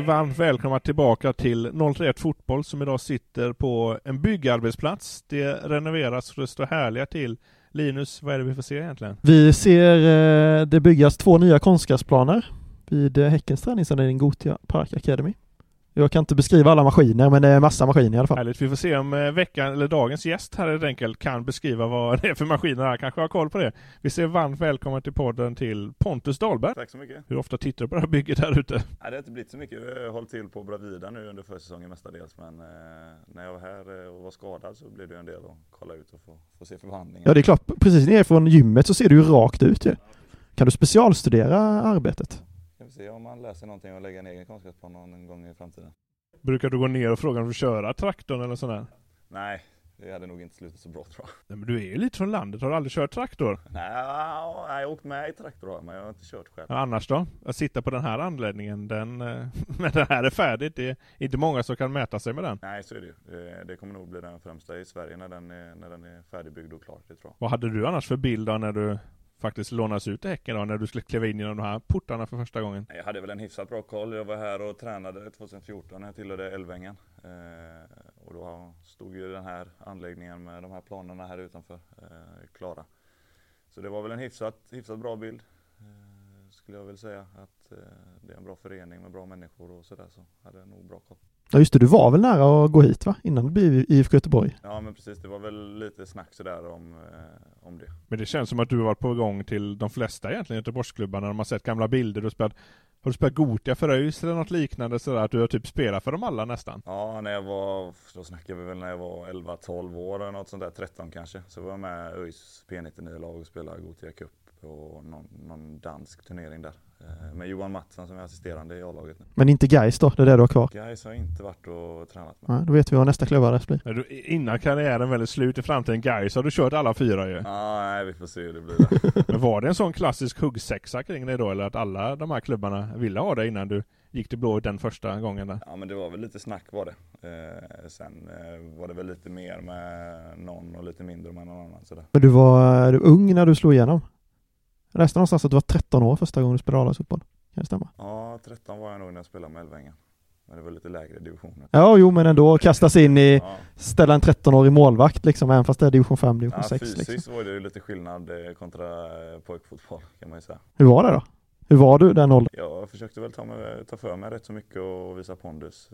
Varmt välkomna tillbaka till 031 Fotboll som idag sitter på en byggarbetsplats. Det renoveras och det står härliga till. Linus, vad är det vi får se egentligen? Vi ser eh, det byggas två nya konstgräsplaner vid Häckens träningsanläggning Gotia Park Academy. Jag kan inte beskriva alla maskiner, men det är massa maskiner i alla fall. Härligt. Vi får se om eh, veckan, eller dagens gäst här helt enkelt kan beskriva vad det är för maskiner här. Kanske har koll på det. Vi säger varmt välkommen till podden till Pontus Dahlberg. Tack så mycket. Hur ofta tittar du på det här bygget här ute? Nej, det har inte blivit så mycket. Jag har hållit till på Bravida nu under försäsongen mestadels. Men eh, när jag var här eh, och var skadad så blev det en del att kolla ut och få, få se förvandlingen. Ja, det är klart. Precis nerifrån gymmet så ser du ju rakt ut ju. Kan du specialstudera arbetet? Jag får se om man läser någonting och lägger en egen konstgräsplan någon gång i framtiden. Brukar du gå ner och fråga om du köra traktorn eller sådär? Nej, det hade nog inte slutat så bra tror jag. Nej, men du är ju lite från landet. Har du aldrig kört traktor? Nej, jag har åkt med i traktor men jag har inte kört själv. Ja, annars då? Att sitta på den här anläggningen, den, eh, när det här är färdigt, det är inte många som kan mäta sig med den. Nej, så är det ju. Det- Det kommer nog bli den främsta i Sverige när den är, när den är färdigbyggd och klar, det tror jag. Vad hade du annars för bild då när du faktiskt lånas ut i Häcken då, när du skulle kliva in genom de här portarna för första gången? Jag hade väl en hyfsat bra koll. Jag var här och tränade 2014 när jag tillhörde Älvängen. Eh, och då stod ju den här anläggningen med de här planerna här utanför eh, klara. Så det var väl en hyfsat, hyfsat bra bild. Eh, skulle jag väl säga att eh, det är en bra förening med bra människor och sådär så hade jag nog bra koll. Ja just det, du var väl nära att gå hit va? Innan det blev IFK Göteborg? Ja men precis, det var väl lite snack sådär om, eh, om det. Men det känns som att du har varit på gång till de flesta egentligen Göteborgsklubbarna. De har sett gamla bilder. Du har, spelat, har du spelat Gotia för ÖIS eller något liknande sådär? Att du har typ spelat för dem alla nästan? Ja, när jag var, då snackar vi väl när jag var 11-12 år eller något sånt där, 13 kanske. Så var jag med ÖIS P99-lag och spelade Gothia Cup och någon, någon dansk turnering där. Eh, Med Johan Mattsson som är assisterande i A-laget nu. Men inte Gais då, det är det du har kvar? Gais har inte varit och tränat med. Nej, då vet vi vad nästa klubbadress blir. Innan karriären väl är slut i framtiden, guys har du kört alla fyra ju. Ja, nej vi får se hur det blir där. Men var det en sån klassisk huggsexa kring dig då? Eller att alla de här klubbarna ville ha dig innan du gick till Blåvitt den första gången där? Ja men det var väl lite snack var det. Eh, sen eh, var det väl lite mer med någon och lite mindre med någon annan sådär. Men du var du ung när du slog igenom? Jag läste någonstans att du var 13 år första gången du spelade A-lagsfotboll. Kan det stämma? Ja, 13 var jag nog när jag spelade med Älvängen. Men det var lite lägre divisioner. Ja, jo men ändå kastas in i, Ja. ställa en 13-årig målvakt liksom, även fast det är division 5, division Ja, 6 fysiskt liksom. var det ju lite skillnad eh, kontra eh, pojkfotboll kan man ju säga. Hur var det då? Hur var du den åldern? Jag försökte väl ta, mig, ta för mig rätt så mycket och visa pondus.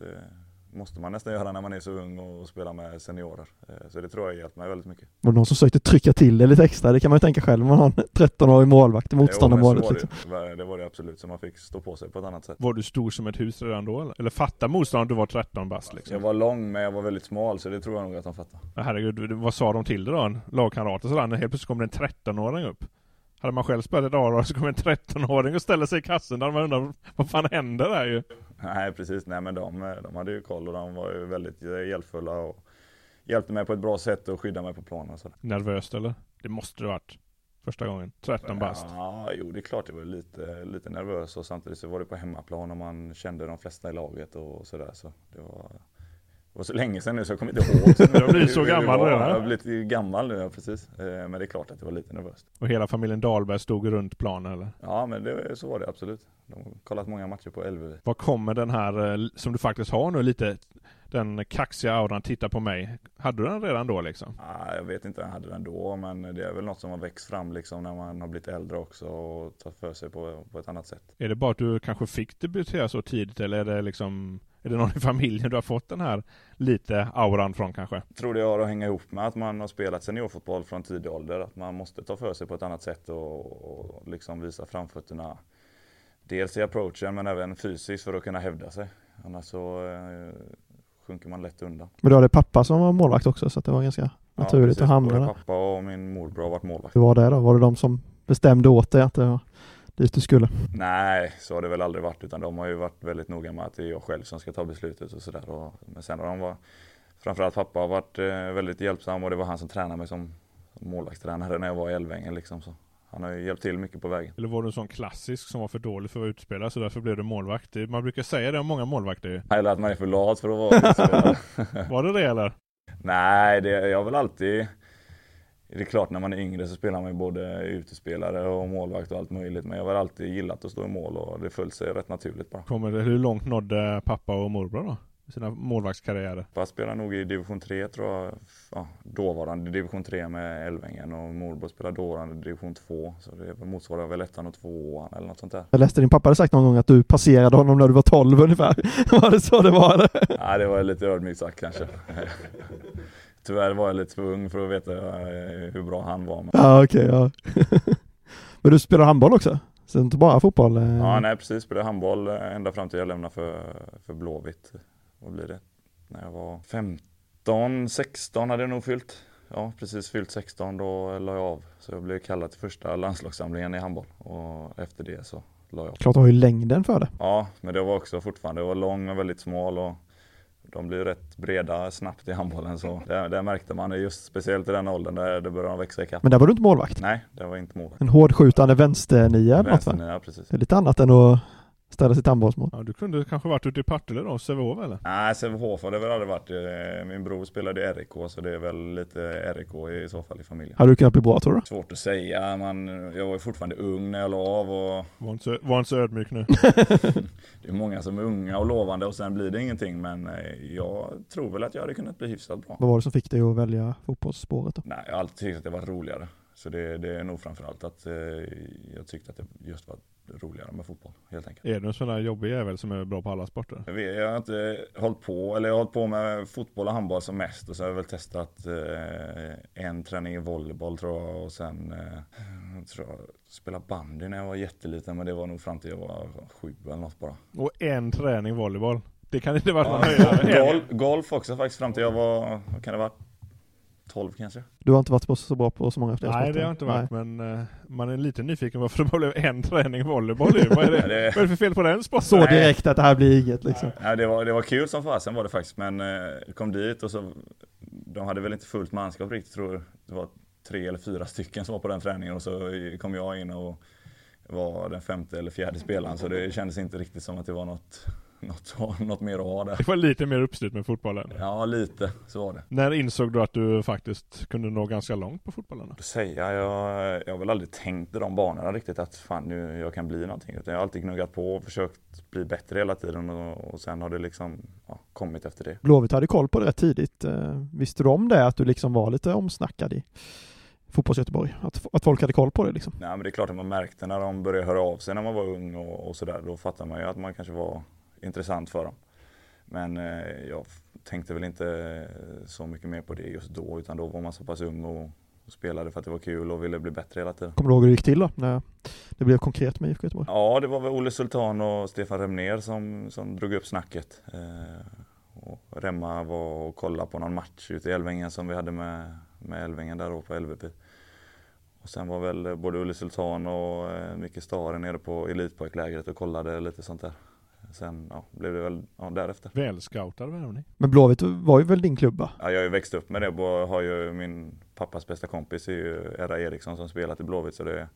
Måste man nästan göra när man är så ung och spelar med seniorer. Eh, Så det tror jag har hjälpt mig väldigt mycket. Var det någon som försökte trycka till det lite extra? Det kan man ju tänka själv om man har en 13-årig målvakt i motståndarmålet. Liksom. det, det var det absolut, så man fick stå på sig på ett annat sätt. Var du stor som ett hus redan då eller? Eller fattar motståndaren att du var 13 bast liksom? Jag var lång men jag var väldigt smal så det tror jag nog att de fattar. Ja, Herregud, vad sa de till dig då? Lagkamrater sådär, när helt plötsligt kommer det en 13-åring upp? Hade man själv spelat ett A-lag så kommer en 13-åring och ställer sig i kassen där man undrar vad fan händer där ju? Nej precis, nej men de, de hade ju koll och de var ju väldigt eh, hjälpfulla och hjälpte mig på ett bra sätt och skyddade mig på planen. sådär. Nervöst eller? Det måste det varit. Första gången. 13 bast. Ja, jo det är klart det var lite, lite nervös och samtidigt så var det på hemmaplan och man kände de flesta i laget och sådär så det var det var så länge sedan nu så jag kommer inte ihåg. Du har blivit så gammal redan. Jag har blivit gammal nu, ja, precis. Eh, Men det är klart att det var lite nervöst. Och hela familjen Dahlberg stod runt planen eller? Ja, men det, så var det absolut. De har kollat många matcher på LVV. Var kommer den här, eh, som du faktiskt har nu lite, den kaxiga auran, titta på mig. Hade du den redan då liksom? Ja, jag vet inte om jag hade den då, men det är väl något som har växt fram liksom när man har blivit äldre också och tagit för sig på, på ett annat sätt. Är det bara att du kanske fick debutera så tidigt eller är det liksom är det någon i familjen du har fått den här lite auran från kanske? tror det har att hänga ihop med att man har spelat seniorfotboll från tidig ålder. Att man måste ta för sig på ett annat sätt och, och liksom visa framfötterna. Dels i approachen men även fysiskt för att kunna hävda sig. Annars så eh, sjunker man lätt undan. Men du hade pappa som var målvakt också så att det var ganska naturligt precis. att hamna där. pappa och min morbror har varit målvakt. Hur var det då? Var det de som bestämde åt dig att det var dit du skulle? Nej, så har det väl aldrig varit utan de har ju varit väldigt noga med att det är jag själv som ska ta beslutet och sådär. Men sen har de varit, framförallt pappa har varit eh, väldigt hjälpsam och det var han som tränade mig som som målvaktstränare när jag var i Älvängen liksom. Så han har ju hjälpt till mycket på vägen. Eller var du en sån klassisk som var för dålig för att vara utspelare så därför blev du målvakt? Man brukar säga det om många målvakter. Eller att man är för lat för att vara utspelare. Var det det eller? Nej, det, jag har väl alltid... Det är klart när man är yngre så spelar man ju både utespelare och målvakt och allt möjligt. Men jag har alltid gillat att stå i mål och det föll sig rätt naturligt bara. Kommer det, hur långt nådde pappa och morbror då? I sina målvaktskarriärer? Pappa spelade nog i division 3 tror jag. Ja, dåvarande division 3 med Älvängen och morbror spelade dåvarande division 2. Så det motsvarar väl ettan och tvåan eller något sånt där. Jag läste din pappa hade sagt någon gång att du passerade honom när du var 12 ungefär. Var det så det var eller? Nej, det var lite ödmjukt sagt kanske. Tyvärr var jag lite för ung för att veta eh, hur bra han var. Men... Ja okej, ja. Men du spelar handboll också? Så inte bara fotboll? eh? Ja, nej precis. Spelade handboll eh, ända fram till jag lämnade för, för Blåvitt. Vad blir det? När jag var 15, 16 hade jag nog fyllt. Ja, precis fyllt 16 då la jag av. Så jag blev kallad till första landslagssamlingen i handboll. Och efter det så la jag av. Klart du har ju längden för det. Ja, men det var också fortfarande, jag var lång och väldigt smal och de blir rätt breda snabbt i handbollen så det, det märkte man just speciellt i den åldern där det började växa ikapp. Men där var du inte målvakt? Nej, det var inte målvakt. En hårdskjutande vänsternia eller något va? Vänstern, ja precis. Det är lite annat än att ställa sitt handbollsmål. Ja, du kunde kanske varit ute i Partille då, Sävehof eller? Nej, Sävehof har det väl aldrig varit. Eh, Min bror spelade i RIK så det är väl lite RIK i så fall i familjen. Hade du kunnat bli bra tror du? Svårt att säga, man, jag var ju fortfarande ung när jag la av och Var inte var inte så ödmjuk nu. det är många som är unga och lovande och sen blir det ingenting men eh, jag tror väl att jag hade kunnat bli hyfsat bra. Vad var det som fick dig att välja fotbollsspåret då? Nej, jag har alltid tyckt att det var roligare. Så det, det är nog framförallt att eh, jag tyckte att det just var roligare med fotboll helt enkelt. Är du en sån där jobbig jävel som är bra på alla sporter? Jag, vet, jag har inte hållit på, eller jag har hållit på med fotboll och handboll som mest och så har jag väl testat eh, en träning i volleyboll tror jag och sen eh, tror jag spelade bandy när jag var jätteliten men det var nog fram till jag var sju eller något bara. Och en träning volleyboll. Det kan inte vara någon Ja, höjdare. golf, golf också faktiskt fram till jag var, vad kan det vara, 12 kanske? Du har inte varit på- så bra på så många fler Nej det har jag inte varit Nej. men eh, man är lite nyfiken varför det bara blev en träning volleyboll ju. Vad är det, det- vad är det för fel på den sporten? Så Nej. direkt att det här blir inget liksom. Ja, det, var, det var kul som fasen var det faktiskt men eh, jag kom dit och så De hade väl inte fullt manskap riktigt tror jag. Det var tre eller fyra stycken som var på den träningen och så kom jag in och var den femte eller fjärde spelaren så det kändes inte riktigt som att det var något Något, något mer att ha där. Det var lite mer uppstyrt med fotbollen. Ja lite, så var det. När insåg du att du faktiskt kunde nå ganska långt på fotbollen? Att säga, jag, jag har väl aldrig tänkt i de banorna riktigt att fan nu jag kan bli någonting. Utan jag har alltid gnuggat på och försökt bli bättre hela tiden och, och sen har det liksom ja, kommit efter det. Blåvitt hade koll på det rätt tidigt. Eh, Visste du om det, att du liksom var lite omsnackad i fotbolls-Göteborg? Att, att folk hade koll på det liksom? Nej men det är klart att man märkte när de började höra av sig när man var ung och, och sådär. Då fattar man ju att man kanske var intressant för dem. Men eh, jag tänkte väl inte eh, så mycket mer på det just då utan då var man så pass ung och, och spelade för att det var kul och ville bli bättre hela tiden. Kommer du ihåg hur det gick till då? När det blev konkret med IFK Göteborg? Ja, det var väl Olle Sultan och Stefan Remner som, som drog upp snacket. Eh, och Remma var och kollade på någon match ute i Älvängen som vi hade med, med Älvängen där då på LVP. Och sen var väl både Olle Sultan och eh, Micke Stare nere på Elitpojklägret och kollade lite sånt där. Sen ja, blev det väl ja, därefter. Välscoutad värvning. Men Blåvitt var ju väl din klubba? Ja, jag har ju växt upp med det. och Har ju min pappas bästa kompis är ju Erra Eriksson som spelat i Blåvitt. Så det,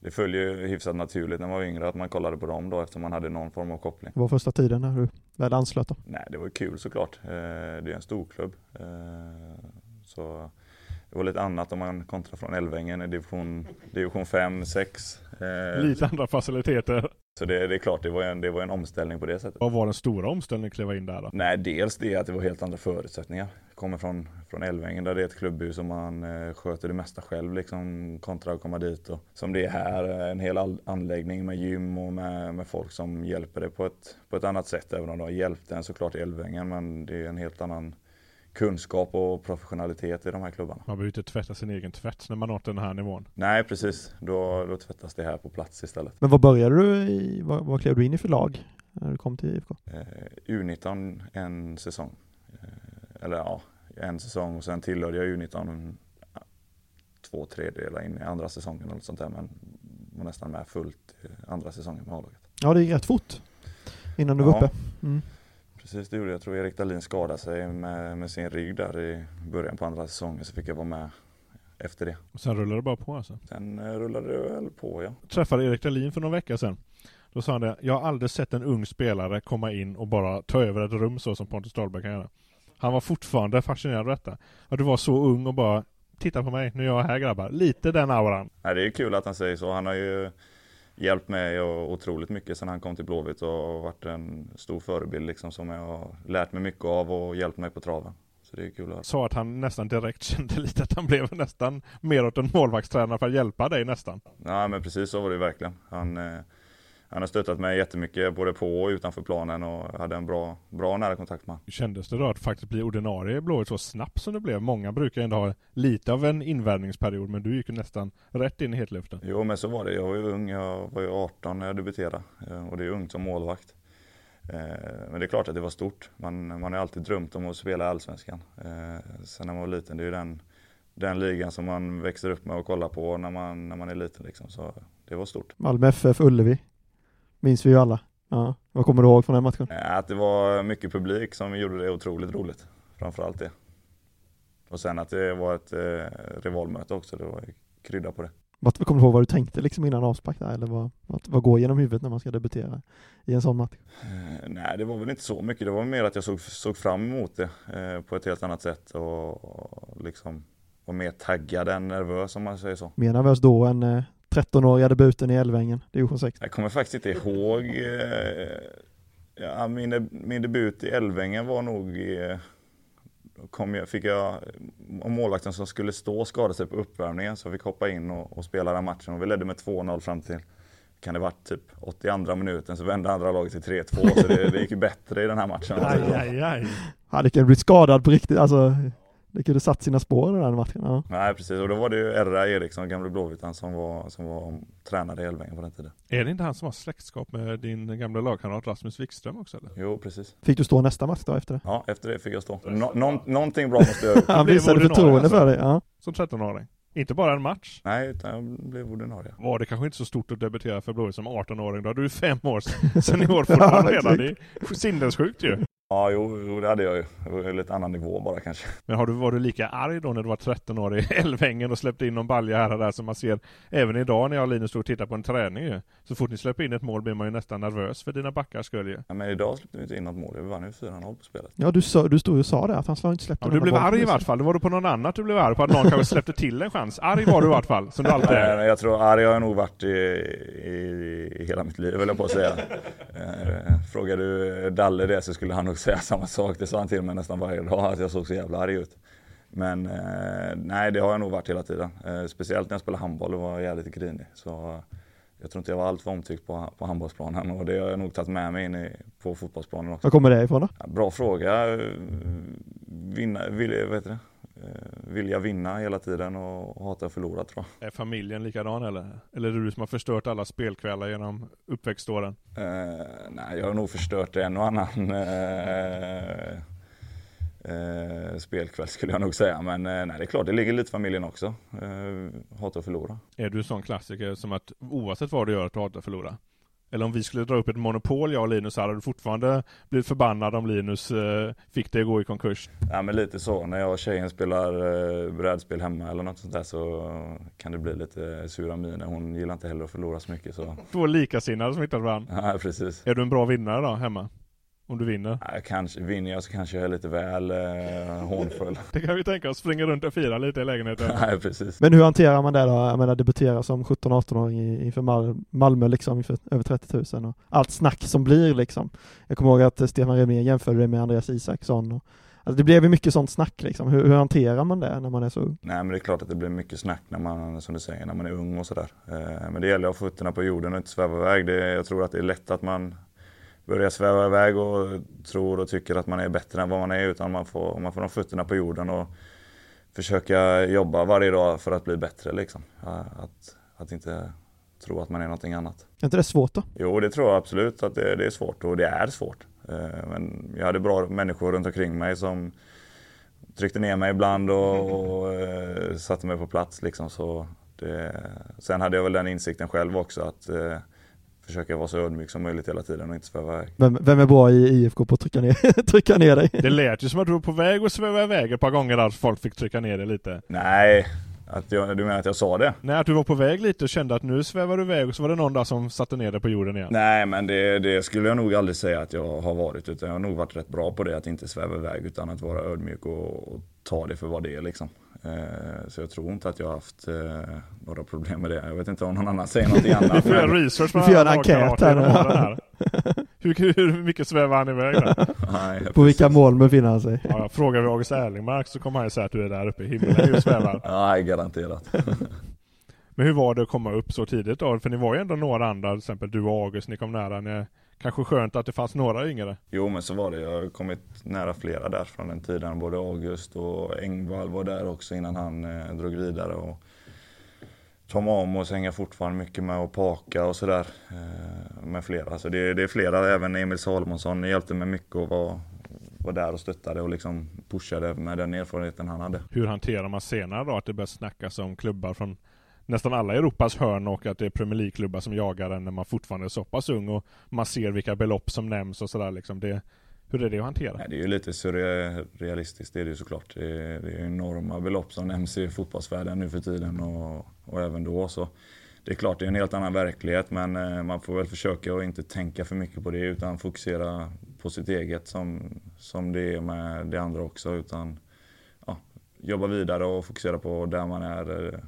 det följer ju hyfsat naturligt när man var yngre att man kollade på dem då eftersom man hade någon form av koppling. Det var första tiden när du väl anslöt då? Nej, det var ju kul såklart. Eh, Det är en stor klubb. Eh, Så det var lite annat om man kontrar från Älvängen i division, division 5, 6. Eh, Lite andra faciliteter. Så det, det är klart, det var, en, det var en omställning på det sättet. Vad var den stora omställningen att kliva in där då? Nej, dels det att det var helt andra förutsättningar. Jag kommer från, från Älvängen där det är ett klubbhus och man eh, sköter det mesta själv liksom kontra att komma dit. Och, som det är här, eh, en hel anläggning med gym och med, med folk som hjälper dig på ett, på ett annat sätt. Även om de har hjälpt en såklart i Älvängen men det är en helt annan kunskap och professionalitet i de här klubbarna. Man behöver inte tvätta sin egen tvätt när man nått den här nivån. Nej precis, då, då tvättas det här på plats istället. Men vad började du i, vad, vad klev du in i för lag när du kom till IFK? Eh, U19 en säsong. Eh, eller ja, en säsong och sen tillhörde jag U19 ja, två tredjedelar in i andra säsongen eller något sånt där men var nästan med fullt andra säsongen med A-laget. Ja, det gick rätt fort innan du var Ja. uppe. Mm. Precis, det gjorde jag. Jag tror Erik Dahlin skadade sig med, med sin rygg där i början på andra säsongen så fick jag vara med efter det. Och sen rullar det bara på alltså. Sen eh, rullade det väl på ja. träffade Erik Dahlin för någon vecka sedan. Då sa han det, jag har aldrig sett en ung spelare komma in och bara ta över ett rum så som Pontus Dahlberg kan göra. Han var fortfarande fascinerad av detta. Att du var så ung och bara Titta på mig, nu är jag här grabbar. Lite den auran. Nej, det är kul att han säger så. Han har ju hjälpt mig otroligt mycket sedan han kom till Blåvitt och varit en stor förebild liksom som jag har lärt mig mycket av och hjälpt mig på traven. Så det är kul att Sa att han nästan direkt kände lite att han blev nästan mer åt en målvaktstränare för att hjälpa dig nästan. Ja men precis så var det verkligen. Han, eh, han har stöttat mig jättemycket både på och utanför planen och hade en bra, bra nära kontakt med honom. Kändes det då att faktiskt bli ordinarie i Blåvitt så snabbt som det blev? Många brukar ändå ha lite av en invärvningsperiod men du gick ju nästan rätt in i hetluften. Jo men så var det. Jag var ju ung. Jag var ju 18 när jag debuterade eh, och det är ungt som målvakt. Eh, Men det är klart att det var stort. Man, man har alltid drömt om att spela i Allsvenskan. Eh, Sen när man var liten, det är ju den, den ligan som man växer upp med och kollar på när man, när man är liten liksom. Så det var stort. Malmö FF, Ullevi. Minns vi ju alla. Ja. Vad kommer du ihåg från den matchen? Att det var mycket publik som gjorde det otroligt roligt. Framförallt det. Och sen att det var ett eh, rivalmöte också, det var krydda på det. Vad, kommer du ihåg vad du tänkte liksom innan avspark där? Eller vad, vad, vad går genom huvudet när man ska debutera i en sån match? Eh, nej, det var väl inte så mycket. Det var mer att jag såg, såg fram emot det eh, på ett helt annat sätt och, och liksom var mer taggad än nervös om man säger så. Mer nervös då än eh, 13-åriga debuten i Älvängen, division 6. Jag kommer faktiskt inte ihåg. Eh, ja, min, min debut i Älvängen var nog eh, kom jag, fick jag, målvakten som skulle stå skadade sig på uppvärmningen så jag fick hoppa in och, och spela den matchen och vi ledde med 2-0 fram till kan det varit typ 82 minuten så vände andra laget till 3-2 så det, det gick ju bättre i den här matchen. Aj, aj, aj. Hade kunnat blivit skadad på riktigt, alltså. Det kunde satt sina spår i den matchen. Ja. Nej precis och då var det ju Erra Eriksson, gamle Blåvittan som var, som var tränare i Älvängen på den tiden. Är det inte han som har släktskap med din gamla lagkamrat Rasmus Wikström också eller? Jo precis. Fick du stå nästa match då efter det? Ja efter det fick jag stå. Nå, någon, någonting bra måste jag ha. Han visade förtroende alltså. för dig. Ja. Som 13-åring. Inte bara en match. Nej utan jag blev ordinarie. Var det kanske inte så stort att debutera för Blåvitt som 18-åring? Då hade du fem år senior fortfarande Ja, redan. Det är sinnessjukt ju. Ja jo, jo det hade jag ju. Det var lite annan nivå bara kanske. Men har du varit lika arg då när du var 13 år i Älvängen och släppte in någon balja här och där som man ser även idag när jag och Linus står och tittar på en träning ju. Så fort ni släpper in ett mål blir man ju nästan nervös för dina backars skull ju. Ja, men idag släppte vi inte in något mål. Vi vann ju 4-0 på spelet. Ja, du, sa, du stod ju och sa det, att han skulle inte släppt Ja, du blev arg i vart fall. Då var du på någon annat du blev arg på att någon kanske släppte till en chans. Arg var du i vart fall, som du alltid är. Nej, jag tror arg har jag nog varit i, i, i hela mitt liv, höll jag på att säga. Eh, Frågar du Dalle det så skulle han nog säga samma sak. Det sa han till mig nästan varje dag, att jag såg så jävla arg ut. Men eh, nej, det har jag nog varit hela tiden. Eh, speciellt när jag spelade handboll och var jävligt grinig. Så jag tror inte jag var alltför omtyckt på, på handbollsplanen och det har jag nog tagit med mig in i, på fotbollsplanen också. Var kommer det ifrån då? Ja, bra fråga. Vinna, vill, vad heter det? Eh, vilja vinna hela tiden och hata att förlora tror jag. Är familjen likadan eller? Eller är det du som har förstört alla spelkvällar genom uppväxtåren? Eh, nej, jag har nog förstört en och annan eh, eh, spelkväll skulle jag nog säga. Men eh, nej, det är klart, det ligger lite i familjen också. Eh, hata att förlora. Är du en sån klassiker som att oavsett vad du gör att du hatar att förlora? Eller om vi skulle dra upp ett monopol, jag och Linus, hade du fortfarande blivit förbannad om Linus eh, fick det gå i konkurs? Ja men lite så, när jag och tjejen spelar eh, brädspel hemma eller något sånt där så kan det bli lite sura miner. Hon gillar inte heller att förlora så mycket så. Två likasinnade som hittar varandra. Ja precis. Är du en bra vinnare då, hemma? Om du vinner? Ja, kanske, vinner jag så kanske jag är lite väl eh, hånfull. Det kan vi tänka oss, springa runt och fira lite i lägenheten. Nej precis. Men hur hanterar man det då? Jag menar debutera som 17-18-åring inför Mal Malmö liksom, inför över 30 000 och allt snack som blir liksom. Jag kommer ihåg att Stefan Remén jämförde det med Andreas Isaksson. Och, alltså det blev ju mycket sånt snack liksom. Hur, hur hanterar man det när man är så ung? Nej men det är klart att det blir mycket snack när man, som du säger, när man är ung och sådär. Eh, men det gäller att ha fötterna på jorden och inte sväva iväg. Det, jag tror att det är lätt att man börjar sväva iväg och tror och tycker att man är bättre än vad man är utan man får, man får ha fötterna på jorden och försöka jobba varje dag för att bli bättre liksom. Att, att inte tro att man är någonting annat. Är inte det svårt då? Jo, det tror jag absolut att det, det är svårt och det är svårt. Eh, men jag hade bra människor runt omkring mig som tryckte ner mig ibland och, och eh, satte mig på plats liksom. Så det, sen hade jag väl den insikten själv också att eh, försöka vara så ödmjuk som möjligt hela tiden och inte sväva iväg. Vem, vem är bra i IFK på att trycka ner, trycka ner dig? Det lät ju som att du var på väg att sväva iväg ett par gånger där folk fick trycka ner dig lite. Nej, att jag, du menar att jag sa det? Nej, att du var på väg lite och kände att nu svävar du iväg och så var det någon där som satte ner dig på jorden igen. Nej, men det, det skulle jag nog aldrig säga att jag har varit, utan jag har nog varit rätt bra på det, att inte sväva iväg utan att vara ödmjuk och, och ta det för vad det är liksom. Eh, så jag tror inte att jag har haft eh, några problem med det. Jag vet inte om någon annan säger någonting annat. Vi får göra research får göra en enkät här. här. hur, hur mycket svävar han iväg där? Nej, På vilka mål befinner han sig? Ja, frågar vi August Erlingmark så kommer han ju säga att du är där uppe i himlen och svävar. Nej, garanterat. Men hur var det att komma upp så tidigt då? För ni var ju ändå några andra, till exempel du och August, ni kom nära. Ni, kanske skönt att det fanns några yngre? Jo, men så var det. Jag har kommit nära flera där från den tiden. Både August och Engvall var där också innan han eh, drog vidare. Och Tom Amos hänger fortfarande mycket med och Paka och sådär. Eh, med flera. Så det, det, är flera, även Emil Salomonsson hjälpte mig mycket och var, var där och stöttade och liksom pushade med den erfarenheten han hade. Hur hanterar man senare då att det börjar snackas om klubbar från nästan alla Europas hörn och att det är Premier League-klubbar som jagar en när man fortfarande är så pass ung och man ser vilka belopp som nämns och sådär liksom. Det, hur är det att hantera? Nej, det är ju lite surrealistiskt, det är det ju såklart. Det är, det är enorma belopp som nämns i fotbollsvärlden nu för tiden och, och även då. Så det är klart, det är en helt annan verklighet men eh, man får väl försöka att inte tänka för mycket på det utan fokusera på sitt eget som, som det är med det andra också. Utan ja, jobba vidare och fokusera på där man är eh,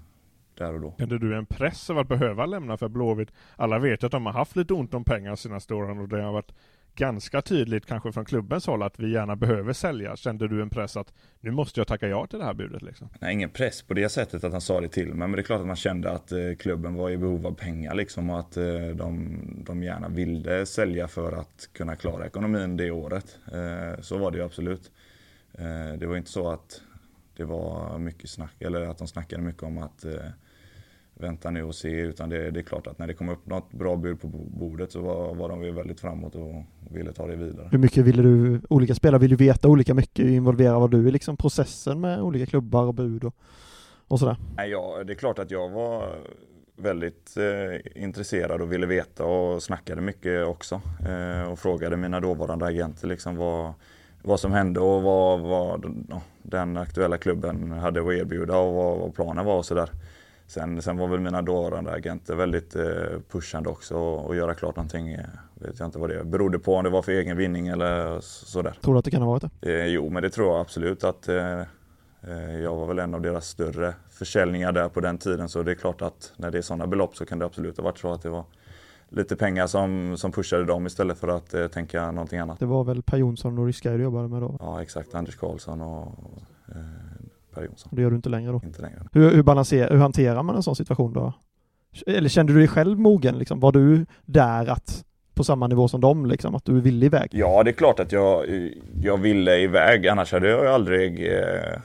där och då. Kände du en press av att behöva lämna för Blåvitt? Alla vet att de har haft lite ont om pengar senaste åren och det har varit ganska tydligt kanske från klubbens håll att vi gärna behöver sälja. Kände du en press att nu måste jag tacka ja till det här budet liksom? Nej, ingen press på det sättet att han sa det till mig. Men det är klart att man kände att eh, klubben var i behov av pengar liksom och att eh, de, de gärna ville sälja för att kunna klara ekonomin det året. Eh, så var det ju absolut. Det var inte så att det var mycket snack, eller att de snackade mycket om att vänta nu och se. Utan det, det, är klart att när det kom upp något bra bud på bordet så var, var de väldigt framåt och ville ta det vidare. Hur mycket ville du, olika spelare vill ju veta olika mycket, involvera vad du i liksom processen med olika klubbar och bud och, och sådär? Nej, ja, det är klart att jag var väldigt eh, intresserad och ville veta och snackade mycket också. Eh, och frågade mina dåvarande agenter liksom vad, vad som hände och vad, vad den aktuella klubben hade att erbjuda och vad, vad planen var och sådär. Sen, sen var väl mina dåvarande agenter väldigt eh, pushande också och, göra klart någonting. Eh, vet jag inte vad det berodde på, om det var för egen vinning eller sådär. Tror du att det kan ha varit det? Eh, jo, men det tror jag absolut att eh, eh, jag var väl en av deras större försäljningar där på den tiden. Så det är klart att när det är sådana belopp så kan det absolut ha varit så att det var lite pengar som, som pushade dem istället för att eh, tänka någonting annat. Det var väl Per Jonsson och Ryska du jobbade med då? Ja, exakt. Anders Karlsson och eh, Per Jonsson. Det gör du inte längre då? Inte längre. Hur, hur, balanserar, hur hanterar man en sån situation då? Eller kände du dig själv mogen liksom? Var du där att på samma nivå som dem liksom, att du ville iväg? Ja, det är klart att jag, jag ville iväg, annars hade jag aldrig eh,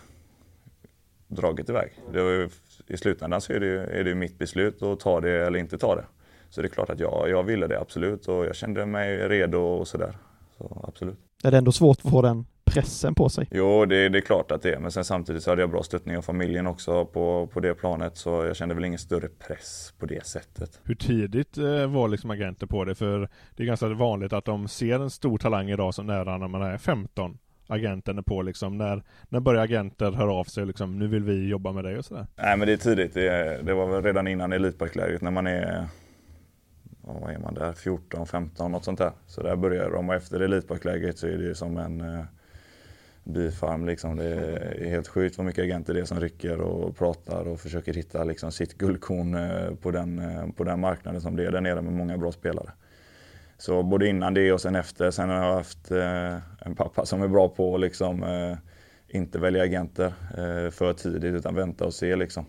dragit iväg. Det ju, I slutändan så är det, är det mitt beslut att ta det eller inte ta det. Så det är klart att jag, jag ville det absolut och jag kände mig redo och sådär. Så absolut. Är det ändå svårt att få den pressen på sig? Jo, det, det är klart att det är, men sen samtidigt så hade jag bra stöttning av familjen också på, på det planet, så jag kände väl ingen större press på det sättet. Hur tidigt eh, var liksom agenter på det? För det är ganska vanligt att de ser en stor talang idag så nära när man är 15 agenten är på liksom, när, när börjar agenter höra av sig liksom, nu vill vi jobba med dig och sådär? Nej men det är tidigt, det, det var väl redan innan elitparklägret när man är vad är man där, 14, 15 något sånt där. Så där börjar de och efter elitparklägret så är det som en eh, bifarm liksom. Det är helt sjukt vad mycket agenter det är som rycker och pratar och försöker hitta liksom sitt guldkorn eh, på den, eh, på den marknaden som det är där nere med många bra spelare. Så både innan det och sen efter. Sen har jag haft eh, en pappa som är bra på att liksom inte välja agenter för tidigt utan vänta och se liksom.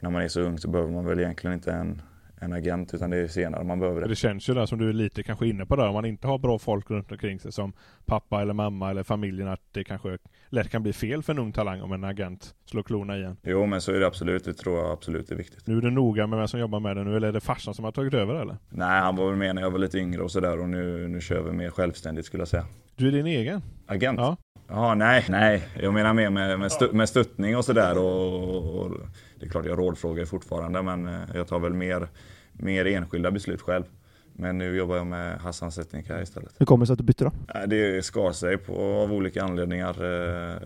när man är så ung så behöver man väl egentligen inte en en agent utan det är senare man behöver det. Det känns ju där som du är lite kanske inne på där om man inte har bra folk runt omkring sig som pappa eller mamma eller familjen att det kanske lätt kan bli fel för en ung talang om en agent slår klorna igen. Jo men så är det absolut, det tror jag absolut är viktigt. Nu är du noga med vem som jobbar med det nu eller är det farsan som har tagit över eller? Nej han var väl med när jag var lite yngre och sådär och nu, nu kör vi mer självständigt skulle jag säga. Du är din egen? Agent? Ja. Ja, nej, nej. Jag menar mer med, med, stu, med stöttning och sådär och, och, det är klart jag rådfrågar fortfarande men eh, jag tar väl mer mer enskilda beslut själv. Men nu jobbar jag med Hassan Setnikaj istället. Hur kommer det sig att du bytte då? Det skar sig på, av olika anledningar eh,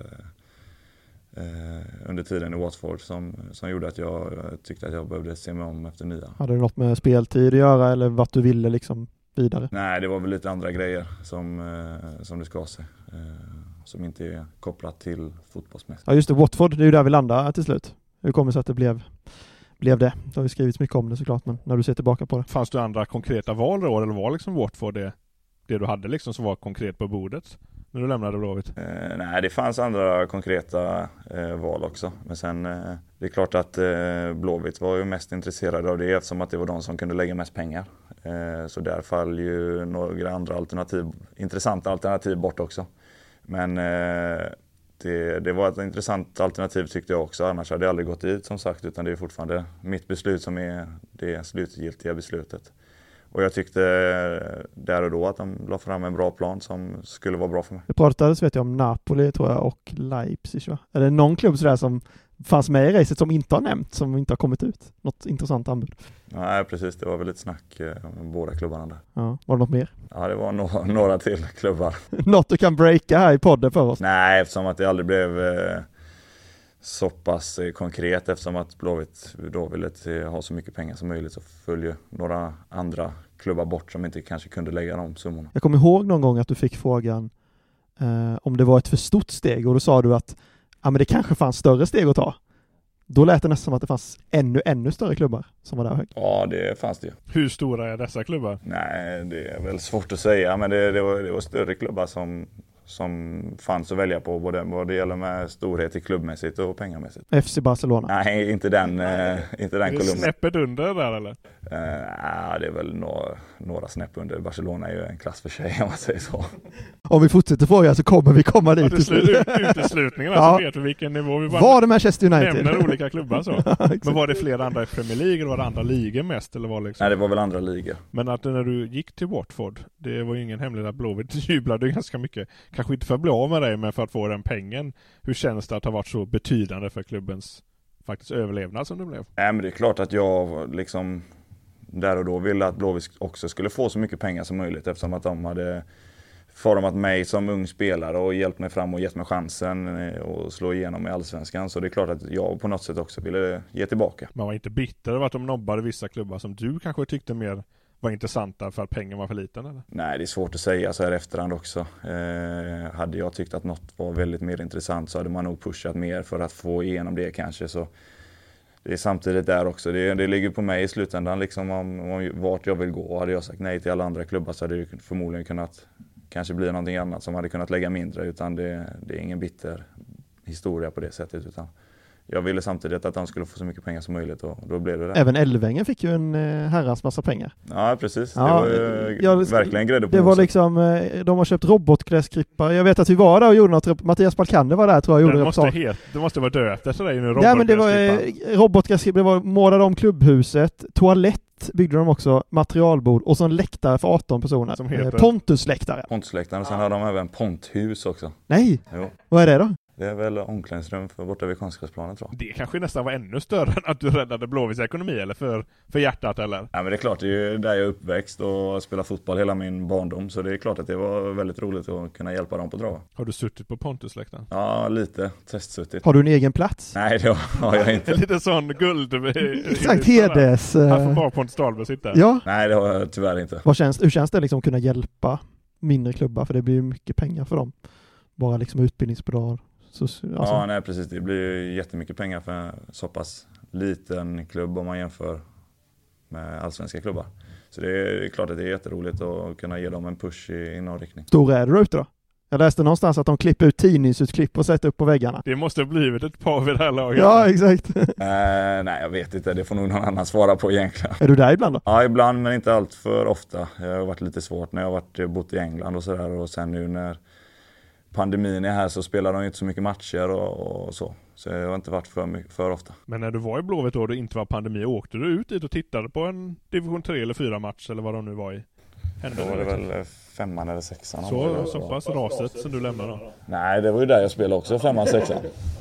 eh, under tiden i Watford som, som gjorde att jag tyckte att jag behövde se mig om efter nya. Hade det något med speltid att göra eller vart du ville liksom vidare? Nej, det var väl lite andra grejer som, som det skar sig. Som inte är kopplat till fotbollsmässigt. Ja just det, Watford, det är ju där vi landar till slut. Hur kommer det sig att det blev blev det. Det har ju skrivits mycket om det såklart, men när du ser tillbaka på det. Fanns det andra konkreta val då, eller var liksom Watford det, det du hade liksom som var konkret på bordet? När du lämnade Blåvitt? Eh, nej, det fanns andra konkreta eh, val också. Men sen, eh, det är klart att eh, Blåvitt var ju mest intresserade av det eftersom att det var de som kunde lägga mest pengar. Eh, så där faller ju några andra alternativ, intressanta alternativ bort också. Men eh, det, det, var ett intressant alternativ tyckte jag också. Annars hade jag aldrig gått dit som sagt. Utan det är fortfarande mitt beslut som är det slutgiltiga beslutet. Och jag tyckte eh, där och då att de la fram en bra plan som skulle vara bra för mig. Det pratades vet jag om Napoli tror jag och Leipzig va? Är det någon klubb sådär som fanns med i racet som inte har nämnt, som inte har kommit ut? Något intressant anbud? Nej precis, det var väl lite snack eh, om båda klubbarna där. Ja, var det något mer? Ja det var no några till klubbar. något du kan breaka här i podden för oss? Nej, eftersom att det aldrig blev eh, så pass eh, konkret eftersom att Blåvitt då ville ha så mycket pengar som möjligt så följer några andra klubbar bort som inte kanske kunde lägga de summorna. Jag kommer ihåg någon gång att du fick frågan eh, om det var ett för stort steg och då sa du att ja men det kanske fanns större steg att ta. Då lät det nästan som att det fanns ännu, ännu större klubbar som var där högt. Ja, det fanns det ju. Hur stora är dessa klubbar? Nej, det är väl svårt att säga, men det, det, var, det var större klubbar som, som fanns att välja på både vad det gäller med storhet i klubbmässigt och pengamässigt. FC Barcelona? Nej, inte den, eh, inte den kolumnen. snäppet under där eller? Uh, det är väl några, några snäpp under. Barcelona är ju en klass för sig om man säger så. Om vi fortsätter fråga så kommer vi komma dit. Ja, till slut. Uteslutningen, ja. så vet vi vilken nivå. Vi var det Manchester United? Nämner olika klubbar så. Men var det flera andra i Premier League eller var det andra ligor mest? Eller var det liksom? Nej, det var väl andra ligor. Men att när du gick till Watford, det var ju ingen hemlighet att Blåvitt jublade ganska mycket. Kanske inte för att bli av med dig, men för att få den pengen. Hur känns det att ha varit så betydande för klubbens faktiskt överlevnad som det blev? Nej, men det är klart att jag liksom där och då ville att Blåvitt också skulle få så mycket pengar som möjligt eftersom att de hade format mig som ung spelare och hjälpt mig fram och gett mig chansen att eh, slå igenom i Allsvenskan. Så det är klart att jag på något sätt också ville ge tillbaka. Man var inte bitter över att de nobbade vissa klubbar som du kanske tyckte mer var intressanta för att pengen var för liten eller? Nej, det är svårt att säga så här efterhand också. Eh, hade jag tyckt att något var väldigt mer intressant så hade man nog pushat mer för att få igenom det kanske. Så det är samtidigt där också. Det, det ligger på mig i slutändan liksom om, om vart jag vill gå. Hade jag sagt nej till alla andra klubbar så hade det förmodligen kunnat kanske bli någonting annat som hade kunnat lägga mindre. Utan det, det är ingen bitter historia på det sättet. Utan jag ville samtidigt att han skulle få så mycket pengar som möjligt och då blev det det. Även Älvängen fick ju en eh, herrans massa pengar. Ja precis, Ja, det var ju ja, verkligen grädde på Det var liksom, eh, de har köpt robotgräsklippare. Jag vet att vi var där och gjorde något, Mattias Balkander var där tror jag och gjorde Den måste, het, det måste vara döpt efter dig nu, Nej men det var eh, robotgräsklippare, det var målade om klubbhuset, toalett byggde de också, materialbord och så en läktare för 18 personer. Som Eh, heter? Pontusläktare. Pontusläktaren och sen har de även ponthus också. Nej, Jo. vad är det då? Det är väl omklädningsrum för borta vid konstgräsplanen tror jag. Det kanske nästan var ännu större än att du räddade Blåvitts ekonomi eller för, för hjärtat eller? Ja, men det är klart, det är ju där jag är uppväxt och spelat fotboll hela min barndom. Så det är klart att det var väldigt roligt att kunna hjälpa dem på traven. Har du suttit på Pontusläktaren? Ja, lite testsuttit. Har du en egen plats? Nej, det har jag inte. En liten sån guld... Exakt, heders... Här får Eh, bara Pontus Dahlberg sitta. ja, Nej, det har jag tyvärr inte. vad känns, hur känns det liksom att kunna hjälpa mindre klubbar? För det blir ju mycket pengar för dem. Bara liksom utbildningsbidrag. Så, alltså, Ja, nej precis. Det blir ju jättemycket pengar för en så pass liten klubb om man jämför med allsvenska klubbar. Så det är, det är klart att det är jätteroligt att kunna ge dem en push i, i någon riktning. stor är du ute då? Jag läste någonstans att de klipper ut tidningsutklipp och sätter upp på väggarna. Det måste ha blivit ett par vid det här laget. Ja, exakt. Eh, nej, jag vet inte. Det får nog någon annan svara på egentligen. är du där ibland då? Ja, ibland men inte allt för ofta. Det har varit lite svårt när jag har varit, bott i England och sådär och sen nu när pandemin är här så spelar de inte så mycket matcher och, och så. Så jag har inte varit för, mycket, för ofta. Men när du var i Blåvitt då det inte var pandemi, åkte du ut dit och tittade på en division 3 eller 4 match eller vad de nu var i? Hände Då var det liksom? väl eh, femman eller sexan. Så, så pass raset som du lämnade då? Nej, det var ju där jag spelade också, femman, sexan.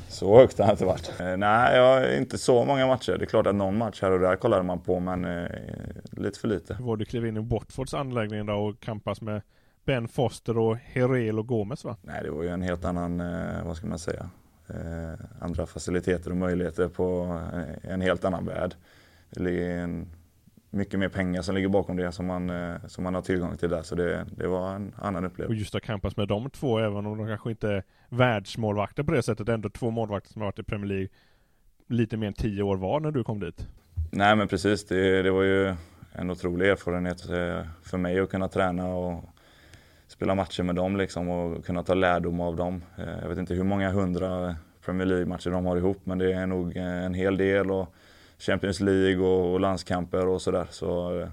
Så högt har det inte varit. Eh, nej, jag har inte så många matcher. Det är klart att någon match här och där kollade man på, men eh, lite för lite. Hur var det att kliva in i Watfords anläggning då och kampas med Ben Foster och Herel och Gomes va? Nej, det var ju en helt annan, eh, vad ska man säga, eh, andra faciliteter och möjligheter på eh, en helt annan värld. Det ligger en, mycket mer pengar som ligger bakom det som man, som man har tillgång till där. Så det, det var en annan Och upplevelse. just att kampas med de två, även om de kanske inte är världsmålvakter på det sättet, ändå två målvakter som har varit i Premier League lite mer än tio år var när du kom dit. Nej men precis, det, det var ju en otrolig erfarenhet för mig att kunna träna och spela matcher med dem liksom och kunna ta lärdom av dem. Eh, jag vet inte hur många hundra Premier League-matcher de har ihop men det är nog eh, en hel del och Champions League och, och landskamper och sådär. Så eh,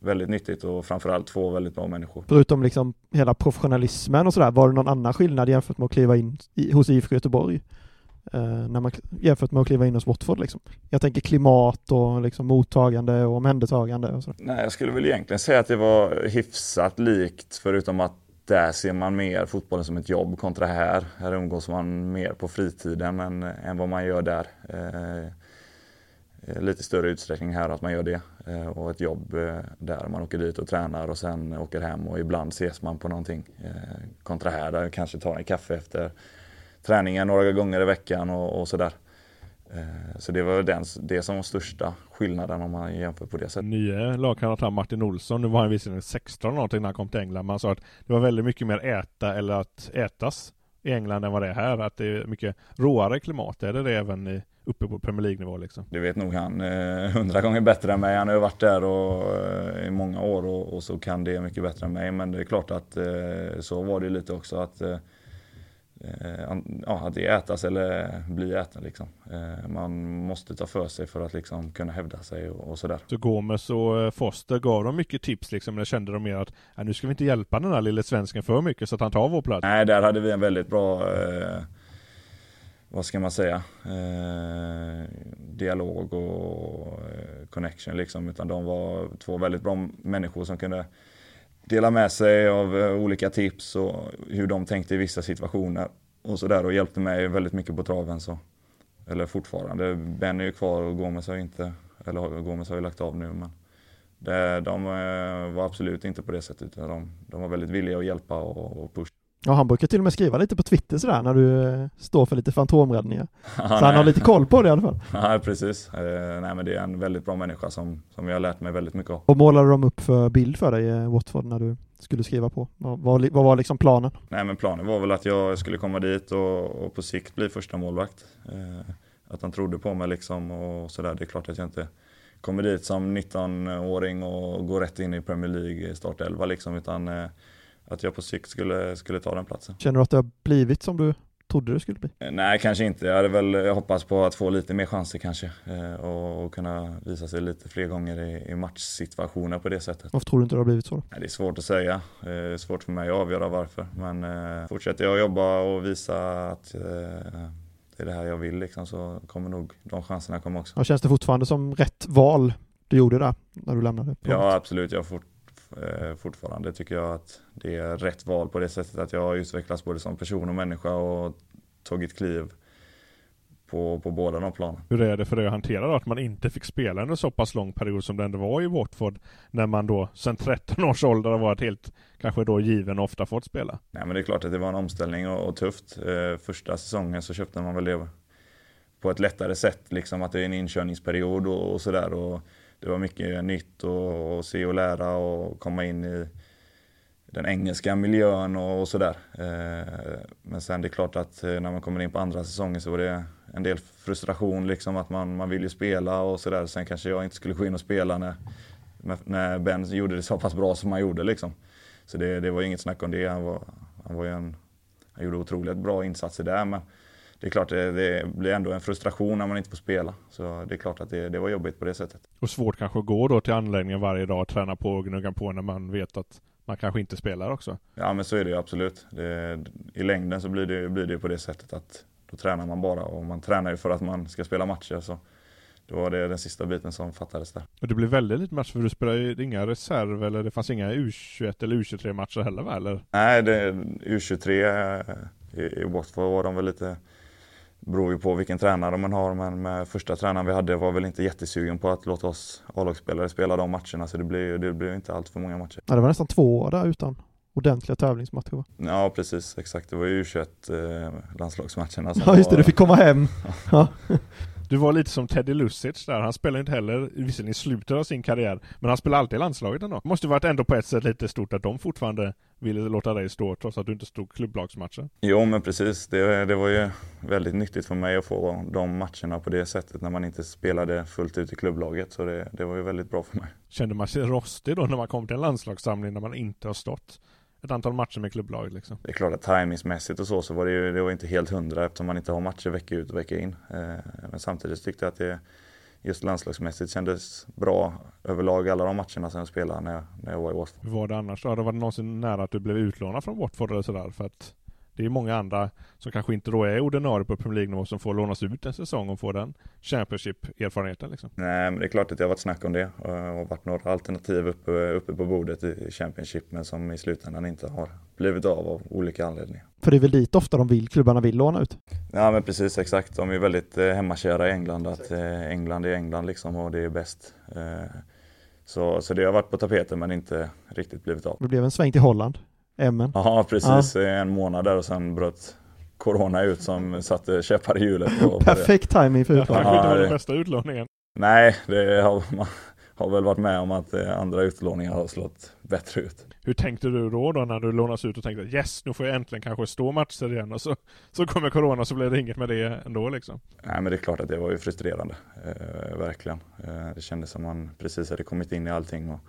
väldigt nyttigt och framförallt två väldigt bra människor. Förutom liksom hela professionalismen och sådär, var det någon annan skillnad jämfört med att kliva in i, hos IFK Göteborg? Eh, när man, jämfört med att kliva in hos Watford liksom. Jag tänker klimat och liksom mottagande och omhändertagande och så. Nej, jag skulle väl egentligen säga att det var hyfsat likt förutom att där ser man mer fotbollen som ett jobb kontra här. Här umgås man mer på fritiden än, än vad man gör där. Eh, lite större utsträckning här att man gör det. Eh, och ett jobb eh, där man åker dit och tränar och sen åker hem och ibland ses man på någonting. Eh, kontra här där jag kanske tar en kaffe efter träningen några gånger i veckan och, och sådär. Eh, så det var den, det som var största skillnaden om man jämför på det sättet. Nye lagkamrat Martin Olsson, nu var han visserligen 16 eller någonting när han kom till England, men han sa att det var väldigt mycket mer äta eller att ätas i England än vad det är här. Att det är mycket råare klimat. Är det det även i, uppe på Premier League-nivå liksom? Det vet nog han eh, hundra gånger bättre än mig. Han har ju varit där och, eh, i många år och, och så kan det mycket bättre än mig. Men det är klart att eh, så var det lite också att, ja, att det ätas eller bli äten liksom. Eh, man måste ta för sig för att liksom kunna hävda sig och, och sådär. Så Gomes och eh, Foster gav dem mycket tips liksom, eller kände de mer att "Ja, nu ska vi inte hjälpa den här lille svensken för mycket så att han tar vår plats. Nej, där hade vi en väldigt bra, eh, vad ska man säga, eh, dialog och eh, connection liksom. Utan de var två väldigt bra människor som kunde dela med sig av eh, olika tips och hur de tänkte i vissa situationer och sådär och hjälpte mig väldigt mycket på traven. Så. Eller fortfarande. Ben är ju kvar och Gomes har ju inte, eller Gomes har ju lagt av nu men det, de eh, var absolut inte på det sättet utan de, de var väldigt villiga att hjälpa och, och pusha. Ja, han brukar till och med skriva lite på Twitter sådär när du eh, står för lite fantomräddningar. Ja, Så han har nej. lite koll på det i alla fall. Ja, precis. Eh, nej, men det är en väldigt bra människa som, som jag har lärt mig väldigt mycket av. Och målade de upp för bild för dig, eh, Watford, när du skulle skriva på? Vad, vad, vad var liksom planen? Nej, men planen var väl att jag skulle komma dit och, och på sikt bli första målvakt. Eh, att han trodde på mig liksom och sådär. Det är klart att jag inte kommer dit som 19-åring och går rätt in i Premier League startelva liksom, utan eh, att jag på sikt skulle, skulle ta den platsen. Känner du att det har blivit som du trodde det skulle bli? Nej, kanske inte. Jag hade väl hoppats på att få lite mer chanser kanske. eh, Och, och kunna visa sig lite fler gånger i, i matchsituationer på det sättet. Varför tror du inte det har blivit så? Nej, Det är svårt att säga. Eh, Det är svårt för mig att avgöra varför. Men eh, fortsätter jag jobba och visa att eh, det är det här jag vill liksom, så kommer nog de chanserna komma också. Ja, känns det fortfarande som rätt val du gjorde där när du lämnade? Ja, absolut. Jag fort, eh, fortfarande tycker jag att det är rätt val på det sättet att jag har utvecklats både som person och människa och tagit kliv på, på båda de planen. Hur är det för dig att hantera då att man inte fick spela under så pass lång period som det ändå var i Watford? När man då sedan 13 års ålder har varit helt, kanske då given och ofta fått spela? Nej, men det är klart att det var en omställning och, och tufft. Eh, första säsongen så köpte man väl det på ett lättare sätt, liksom att det är en inkörningsperiod och, och sådär. Och det var mycket nytt och, och se och lära och komma in i den engelska miljön och, och sådär. Eh, men sen det är klart att eh, när man kommer in på andra säsongen så var det en del frustration liksom att man, man vill ju spela och sådär. Sen kanske jag inte skulle gå in och spela när, när Ben gjorde det så pass bra som han gjorde liksom. Så det, det var inget snack om det. Han, var, han, var ju en, han gjorde otroligt bra insatser där. Men det är klart, det, det blir ändå en frustration när man inte får spela. Så det är klart att det, det var jobbigt på det sättet. Och svårt kanske att gå då till anläggningen varje dag och träna på och gnugga på när man vet att man kanske inte spelar också. Ja men så är det ju absolut. Det, I längden så blir det, blir det på det sättet att då tränar man bara och man tränar ju för att man ska spela matcher. Så då var det den sista biten som fattades där. Och det blir väldigt lite matcher för du spelar ju inga reserv eller det fanns inga U21 eller U23 matcher heller va? Eller? Nej, det, U23 i, i Watford var de väl lite beror ju på vilken tränare man har men med första tränaren vi hade var väl inte jättesugen på att låta oss A-lagsspelare spela de matcherna så det blir det inte allt för många matcher. Ja, det var nästan två år där utan ordentliga tävlingsmatcher va? Ja precis, exakt. Det var ju U21 eh, landslagsmatcherna Ja just det, var, du fick komma hem. Ja. Du var lite som Teddy Lucic där, han spelade inte heller, visserligen i slutet av sin karriär, men han spelade alltid i landslaget ändå. Måste varit ändå på ett sätt lite stort att de fortfarande ville låta dig stå trots att du inte stod klubblagsmatcher. Jo men precis, det, det var ju väldigt nyttigt för mig att få de matcherna på det sättet när man inte spelade fullt ut i klubblaget. Så det, det var ju väldigt bra för mig. Kände man sig rostig då när man kom till en landslagssamling när man inte har stått ett antal matcher med klubblaget liksom? Det är klart att tajmingsmässigt och så, så var det ju det var inte helt hundra eftersom man inte har matcher vecka ut och vecka in. Eh, Men samtidigt tyckte jag att det just landslagsmässigt kändes bra överlag alla de matcherna som jag spelade när jag, när jag var i Watford. Hur var det annars? Har det varit någonsin nära att du blev utlånad från Watford eller sådär? För att det är många andra som kanske inte då är ordinarie på Premier League-nivå som får lånas ut en säsong och få den Championship-erfarenheten liksom. Nej, men det är klart att det har varit snack om det eh, och varit några alternativ uppe, uppe på bordet i Championship men som i slutändan inte har blivit av av olika anledningar. För det är väl dit ofta de vill, klubbarna vill låna ut? Ja men precis exakt, de är väldigt eh, hemmakära i England att eh, England är England liksom och det är bäst. Eh, så, så det har varit på tapeten men inte riktigt blivit av. Det blev en sväng till Holland, Emmen. Ja precis, en månad där och sen bröt Corona ut som satte käppar i hjulet. Perfekt timing för Det utlåning. kanske inte var den bästa utlåningen. Nej, det har, man har väl varit med om att eh, andra utlåningar har slått bättre ut. Hur tänkte du då, då när du lånas ut och tänkte yes, nu får jag äntligen kanske stå matcher igen och så, så kommer Corona så blev det inget med det ändå liksom. Nej men det är klart att det var ju frustrerande, eh, verkligen. Eh, det kändes som man precis hade kommit in i allting och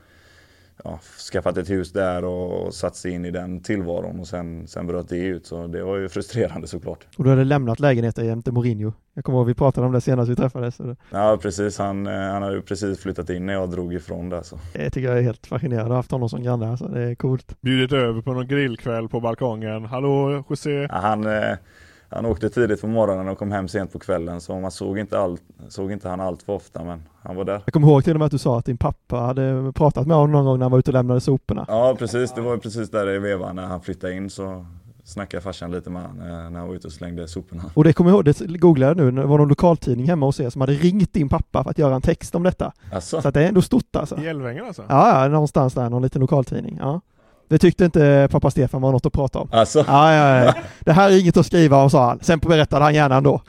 ja, skaffat ett hus där och satt sig in i den tillvaron och sen, sen bröt det ut så det var ju frustrerande såklart. Och du hade lämnat lägenheten jämte Mourinho. Jag kommer ihåg vi pratade om det senast vi träffades. Så det, Ja precis, han, eh, han hade ju precis flyttat in när jag drog ifrån där så. det tycker jag är helt fascinerande. Jag har haft honom som granne, alltså. det är coolt. Bjudit över på någon grillkväll på balkongen. Hallå José? Ja, han, eh, han åkte tidigt på morgonen och kom hem sent på kvällen så man såg inte, allt, såg inte han allt för ofta men han var där. Jag kommer ihåg till och med att du sa att din pappa hade pratat med honom någon gång när han var ute och lämnade soporna. Ja precis, det var precis där i vevan när han flyttade in så snackade farsan lite med honom eh, när han var ute och slängde soporna. Och det kommer jag ihåg, det googlade jag nu, det var någon lokaltidning hemma hos er som hade ringt din pappa för att göra en text om detta. Alltså, Så att det är ändå stort alltså. I Älvängen alltså? Ja, ja, någonstans där, någon liten lokaltidning. Ja. Det tyckte inte pappa Stefan var något att prata om. alltså. Ja, ja, ja. Det här är inget att skriva om, sa han. Sen berättade han gärna ändå.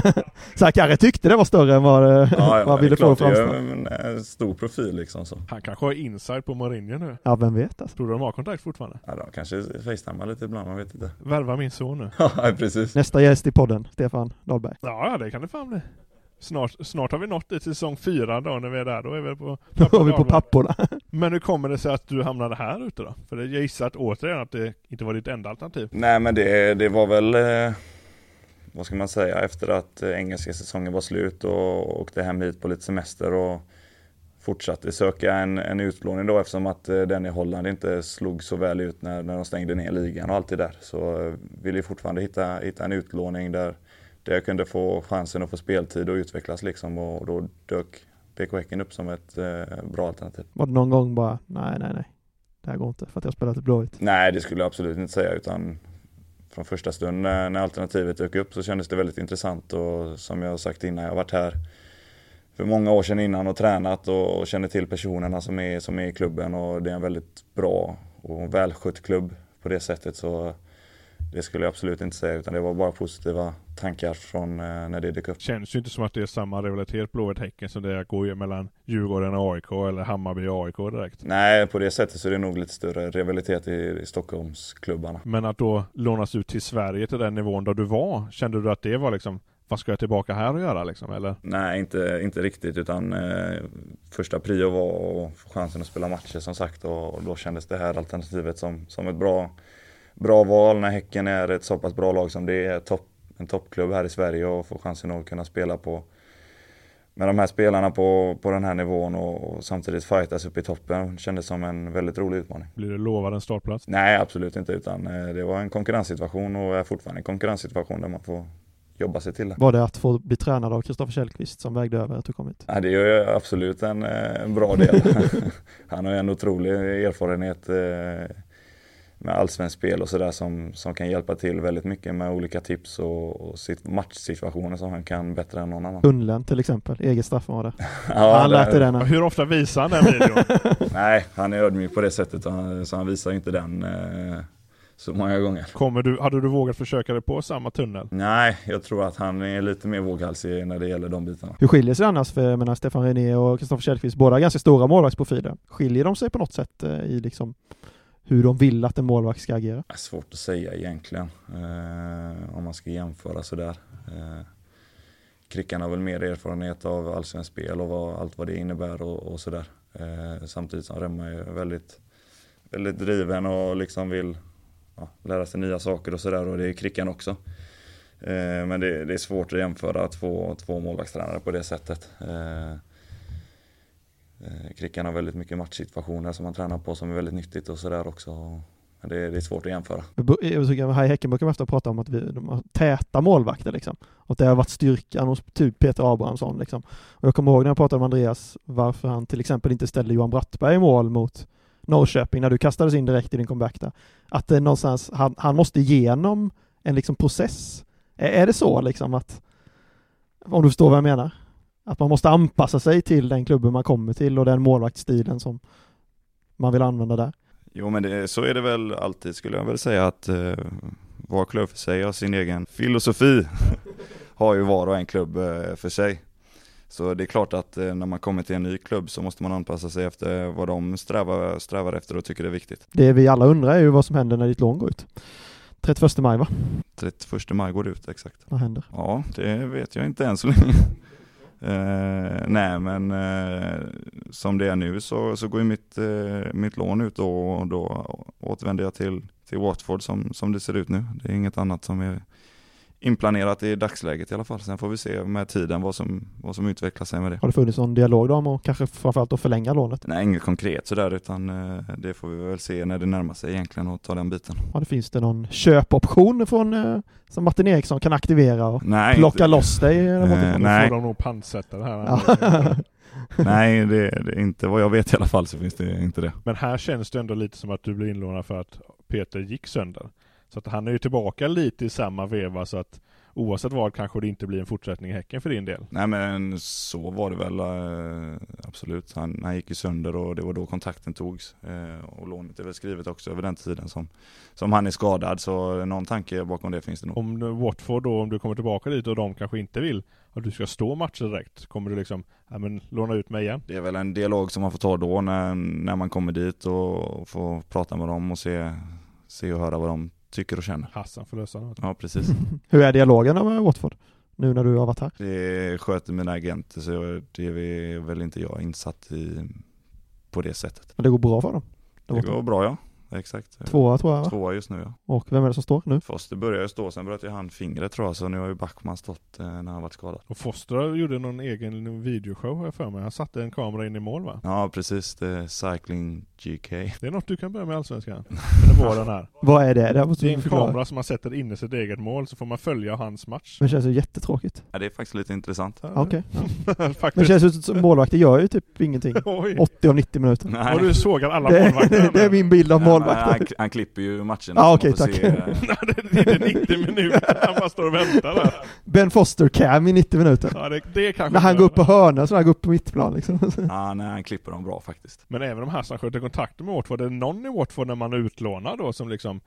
Så kanske tyckte det var större än vad, det- Ja, vad ja, han ville få framstå. en eh, stor profil liksom så. Han kanske har inside på Mourinho nu. Ja, vem vet alltså. Tror du de har kontakt fortfarande? Ja, de kanske facetimar lite ibland, man vet inte. Värva min son nu. Ja, precis. Nästa gäst i podden, Stefan Dahlberg. Ja, ja, det kan det fan bli. Snart, snart har vi nått dit till säsong fyra då när vi är där. Då är vi på Då har vi på papporna. Men hur kommer det sig att du hamnade här ute då? För jag gissar att återigen att det inte var ditt enda alternativ. Nej men det, det var väl eh, vad ska man säga, efter att eh, engelska säsongen var slut och åkte hem hit på lite semester och fortsatte söka en, en utlåning då eftersom att eh, den i Holland inte slog så väl ut när, när de stängde ner ligan och allt det där. Så eh, ville jag fortfarande hitta, hitta en utlåning där, där jag kunde få chansen att få speltid och utvecklas liksom och då dök BK Häcken upp som ett eh, bra alternativ. Var det någon gång bara, nej, nej, nej, det här går inte för att jag spelat ett Blåvitt? Nej, det skulle jag absolut inte säga utan från första stund när, när alternativet dök upp så kändes det väldigt intressant och som jag har sagt innan, jag har varit här för många år sedan innan och tränat och, och känner till personerna som är, som är i klubben och det är en väldigt bra och välskött klubb på det sättet så det skulle jag absolut inte säga utan det var bara positiva tankar från eh, när det dök upp. Känns ju inte som att det är samma rivalitet Blåvitt-Häcken som det är att gå mellan Djurgården och AIK eller Hammarby och AIK direkt. Nej, på det sättet så är det nog lite större rivalitet i, i Stockholmsklubbarna. Men att då lånas ut till Sverige till den nivån där du var, kände du att det var liksom vad ska jag tillbaka här och göra liksom, eller? Nej, inte, inte riktigt utan eh, första prio var att få chansen att spela matcher som sagt och, och då kändes det här alternativet som, som ett bra, bra val när Häcken är ett så pass bra lag som det är, topp, en toppklubb här i Sverige och få chansen att kunna spela på med de här spelarna på, på den här nivån och, och samtidigt fightas upp i toppen kändes som en väldigt rolig utmaning. Blir du lovad en startplats? Nej, absolut inte utan eh, det var en konkurrenssituation och är fortfarande en konkurrenssituation där man får jobba sig till det. Var det att få bli tränad av Kristoffer Källqvist som vägde över att du kommit? Ja, det är ju absolut en, eh, en bra del. Han har ju en otrolig erfarenhet eh, med allsvenskt spel och sådär som, som kan hjälpa till väldigt mycket med olika tips och, och matchsituationer som han kan bättre än någon annan. Tunneln till exempel, eget straffområde. ja, han lät dig den. Hur ofta visar han den videon? Nej, han är ödmjuk på det sättet så han visar inte den eh, så många gånger. Kommer du, hade du vågat försöka dig på samma tunnel? Nej, jag tror att han är lite mer våghalsig när det gäller de bitarna. Hur skiljer sig annars, för jag menar Stefan René och Kristoffer Källqvist, båda ganska stora målvaktsprofiler. Skiljer de sig på något sätt eh, i liksom hur de vill att en målvakt ska agera? Det är svårt att säga egentligen, eh, om man ska jämföra sådär. Eh, Krickan har väl mer erfarenhet av allsvenskt spel och vad, allt vad det innebär och, och sådär. Eh, samtidigt som Remma är väldigt, väldigt driven och liksom vill ja, lära sig nya saker och sådär och det är Krickan också. Eh, men det, det, är svårt att jämföra två, två målvaktstränare på det sättet. Eh, Eh, Krickan har väldigt mycket matchsituationer som han tränar på som är väldigt nyttigt och sådär också. Men det, det, är svårt att jämföra. Här i Häcken brukar man ofta prata om att vi, de har täta målvakter liksom. Och det har varit styrkan hos typ Peter Abrahamsson liksom. Och jag kommer ihåg när jag pratade med Andreas varför han till exempel inte ställde Johan Brattberg i mål mot Norrköping när du kastades in direkt i din comeback där. Att det någonstans, han, han måste igenom en liksom process. Är, är det så liksom att, om du förstår vad jag menar? Att man måste anpassa sig till den klubben man kommer till och den målvaktsstilen som man vill använda där. Jo men det, så är det väl alltid skulle jag väl säga att eh, var klubb för sig har sin egen filosofi. har ju var och en klubb eh, för sig. Så det är klart att eh, när man kommer till en ny klubb så måste man anpassa sig efter vad de strävar, strävar efter och tycker är viktigt. Det vi alla undrar är ju vad som händer när ditt lån går ut. 31 maj va? 31 maj går det ut, exakt. Vad händer? Ja, det vet jag inte än så länge eh, nej men eh, som det är nu så, så går ju mitt, eh, mitt lån ut och då återvänder jag till, till Watford som, som det ser ut nu. Det är inget annat som är inplanerat i dagsläget i alla fall. Sen får vi se med tiden vad som, vad som utvecklar sig med det. Har det funnits någon dialog då om att kanske framförallt att förlänga lånet? Nej, inget konkret sådär utan eh, det får vi väl se när det närmar sig egentligen och ta den biten. Ja, det finns det någon köpoption från eh, som Martin Eriksson kan aktivera och nej, plocka inte. loss dig? Eller eh, nej. får de nog pantsätta det här. nej, det, är inte vad jag vet i alla fall så finns det inte det. Men här känns det ändå lite som att du blir inlånad för att Peter gick sönder. Så att han är ju tillbaka lite i samma veva så att oavsett vad kanske det inte blir en fortsättning i Häcken för din del. Nej men så var det väl eh, absolut. Han, han gick ju sönder och det var då kontakten togs. Eh, och lånet är väl skrivet också över den tiden som, som han är skadad. Så någon tanke bakom det finns det nog. Om Watford då, om du kommer tillbaka dit och de kanske inte vill att du ska stå matcher direkt, kommer du liksom, ja men låna ut mig igen? Det är väl en dialog som man får ta då när, när man kommer dit och får prata med dem och se, se och höra vad de tycker och känner. Hassan får lösa något. Ja, precis. Hur är dialogen med Watford? Nu när du har varit här? Det sköter mina agenter så det är väl inte jag insatt i på det sättet. Men det går bra för dem? Det går bra ja. Exakt. Tvåa tror jag va? Tvåa just nu ja. Och vem är det som står nu? Foster började ju stå, sen bröt ju han fingret tror jag, så nu har ju Backman stått eh, när han varit skadad. Och Foster gjorde någon egen videoshow har jag för mig. Han satte en kamera in i mål va? Ja precis, det är Cycling GK. Det är något du kan börja med Allsvenskan. Under våren här. Vad är det? Det här måste Det är en förklara. kamera som man sätter in i sitt eget mål så får man följa hans match. Men det känns ju jättetråkigt. Ja, det är faktiskt lite intressant. Ja, Okej. Men det Faktiskt. känns ju som målvakter gör ju typ ingenting. Oj. 80 av 90 minuter. Nej. Och du sågar alla Det, målvakter. det är min bild av Nej, men målvakter. Han, han klipper ju matcherna Ja, så okej, får tack. se, det är inte 90 minuter, han bara står och väntar där. Ben Foster cam i 90 minuter. Ja, det, det kanske När han går upp på hörnan så han går upp på mittplan liksom. Ja, nej, han klipper dem bra faktiskt. Men även de här som sköter kontakten med Watford, är det någon i Watford när man är utlånad då som liksom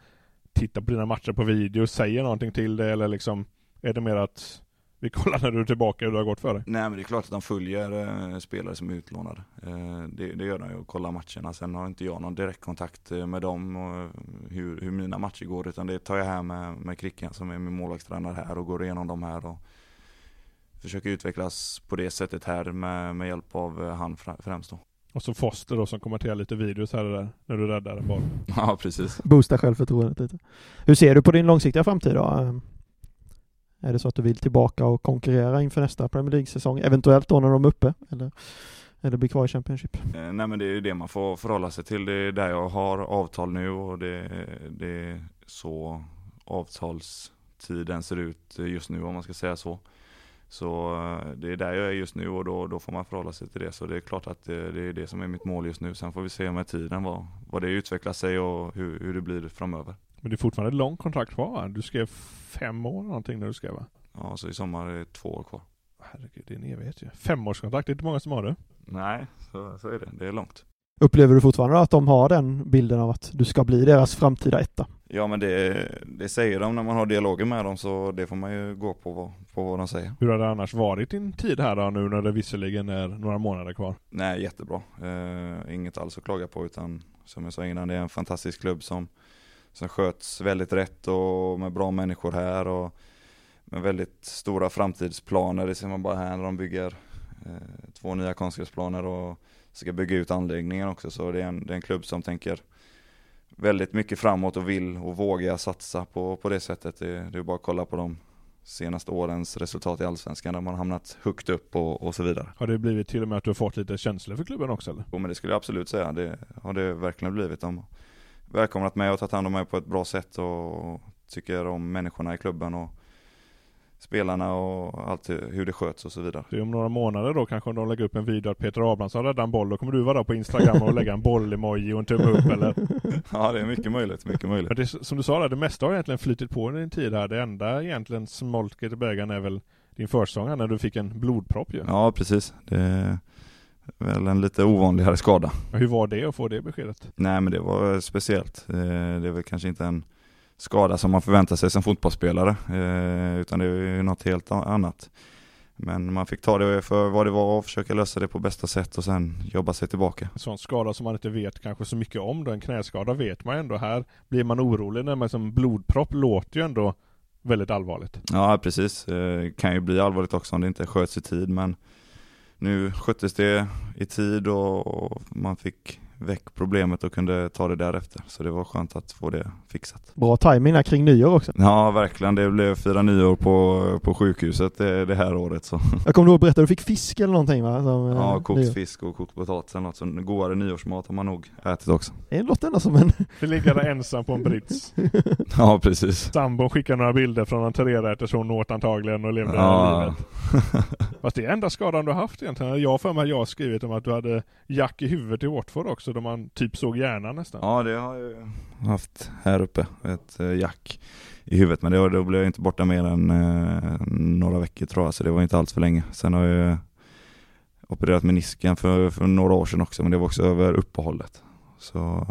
tittar på dina matcher på video, säger någonting till dig eller liksom är det mer att vi kollar när du är tillbaka hur det har gått för dig? Nej men det är klart att de följer eh, spelare som är utlånade. Eh, det, det gör de ju och kollar matcherna. Sen har inte jag någon direktkontakt eh, med dem och hur, hur mina matcher går utan det tar jag här med, med Kricken som är min målvaktstränare här och går igenom dem här och försöker utvecklas på det sättet här med, med hjälp av han främst då. Och så Foster då som kommenterar lite videos här och där när du räddar en boll. Ja precis. Boosta självförtroendet lite. Hur ser du på din långsiktiga framtid då? Är det så att du vill tillbaka och konkurrera inför nästa Premier League-säsong? Eventuellt då när de är uppe? Eller, eller bli kvar i Championship? Eh, nej men det är ju det man får förhålla sig till. Det är där jag har avtal nu och det, det är så avtalstiden ser ut just nu om man ska säga så. Så eh, det är där jag är just nu och då, då får man förhålla sig till det. Så det är klart att det, det är det som är mitt mål just nu. Sen får vi se med tiden vad, vad det utvecklar sig och hur, hur det blir framöver. Men det är fortfarande ett långt kontrakt kvar va? Du skrev fem år någonting när du skrev va? Ja, så i sommar är det två år kvar. Herregud, det är en evighet ju. Femårskontrakt, det är inte många som har det. Nej, så, så är det. Det är långt. Upplever du fortfarande att de har den bilden av att du ska bli deras framtida etta? Ja men det, det säger de när man har dialoger med dem så det får man ju gå på, vad- på vad de säger. Hur har det annars varit din tid här då nu när det visserligen är några månader kvar? Nej, jättebra. Eh, inget alls att klaga på utan som jag sa innan, det är en fantastisk klubb som, som sköts väldigt rätt och med bra människor här och med väldigt stora framtidsplaner. Det ser man bara här när de bygger eh, två nya konstgräsplaner och ska bygga ut anläggningen också. Så det är en, det är en klubb som tänker väldigt mycket framåt och vill och vågar satsa på, på det sättet. Det, det är bara att kolla på de senaste årens resultat i Allsvenskan där man hamnat högt upp och, och så vidare. Har det blivit till och med att du har fått lite känslor för klubben också eller? Jo men det skulle jag absolut säga, det har det verkligen blivit. De välkomnat mig och tagit hand om mig på ett bra sätt och tycker om människorna i klubben och spelarna och allt hur det sköts och så vidare. Så om några månader då kanske de lägger upp en video att Peter Abrahamsson räddar en boll, då kommer du vara där på Instagram och lägga en boll-emoji och en tumme upp eller? Ja det är mycket möjligt, mycket möjligt. Men det, är som du sa där, det mesta har egentligen flyttit på under din tid här. Det enda egentligen smolket i bägaren är väl din försäsong här när du fick en blodpropp ju. Ja precis, det är väl en lite ovanligare skada. Hur var det att få det beskedet? Nej men det var speciellt. Eh, Det är väl kanske inte en skada som man förväntar sig som fotbollsspelare, eh, utan det är ju något helt annat. Men man fick ta det för vad det var och försöka lösa det på bästa sätt och sen jobba sig tillbaka. En sån skada som man inte vet kanske så mycket om då. En knäskada vet man ändå. Här blir man orolig när man som blodpropp låter ju ändå väldigt allvarligt. Ja precis, Eh, kan ju bli allvarligt också om det inte sköts i tid men nu sköttes det i tid och man fick väck problemet och kunde ta det därefter. Så det var skönt att få det fixat. Bra timing här kring nyår också. Ja verkligen, det blev fyra nyår på, på sjukhuset det, det här året så. Jag kommer ihåg att berätta, du fick fisk eller någonting va? Som, eh, Ja, nyår. kokt fisk och kokt potatis eller något. Så godare nyårsmat har man nog ätit också. Det låter ändå som en... Det ligger där ensam på en brits. Ja precis. Sambon skickar några bilder från en så hon åt antagligen och levde Ja. livet. Fast det är enda skadan du har haft egentligen. Jag för mig att jag har skrivit om att du hade jack i huvudet i Watford också, då man typ såg hjärnan nästan. Ja det har jag ju haft här uppe, ett eh, jack i huvudet. Men det, var- då blev jag inte borta mer än eh, några veckor tror jag, så det var inte alls för länge. Sen har jag ju opererat menisken för, för några år sedan också, men det var också över uppehållet. Så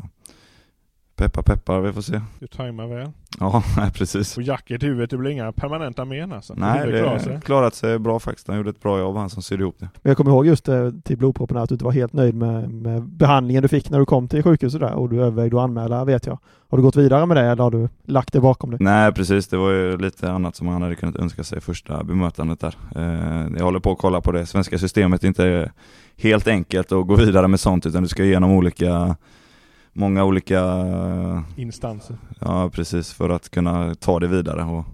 peppar peppar, vi får se. Du tajmar väl. Ja, precis. Och jacket i huvudet, det blir inga permanenta men alltså. Nej, det har sig. klarat sig bra faktiskt. Han gjorde ett bra jobb, han som sydde ihop det. Men jag kommer ihåg just eh, till blodproppen här, att du inte var helt nöjd med, med behandlingen du fick när du kom till sjukhuset där och du övervägde att anmäla vet jag. Har du gått vidare med det eller har du lagt det bakom dig? Nej precis, det var ju lite annat som han hade kunnat önska sig första bemötandet där. Eh, jag håller på att kolla på det. Svenska systemet är inte helt enkelt att gå vidare med sånt utan du ska igenom olika många olika, Instanser. ja precis, för att kunna ta det vidare och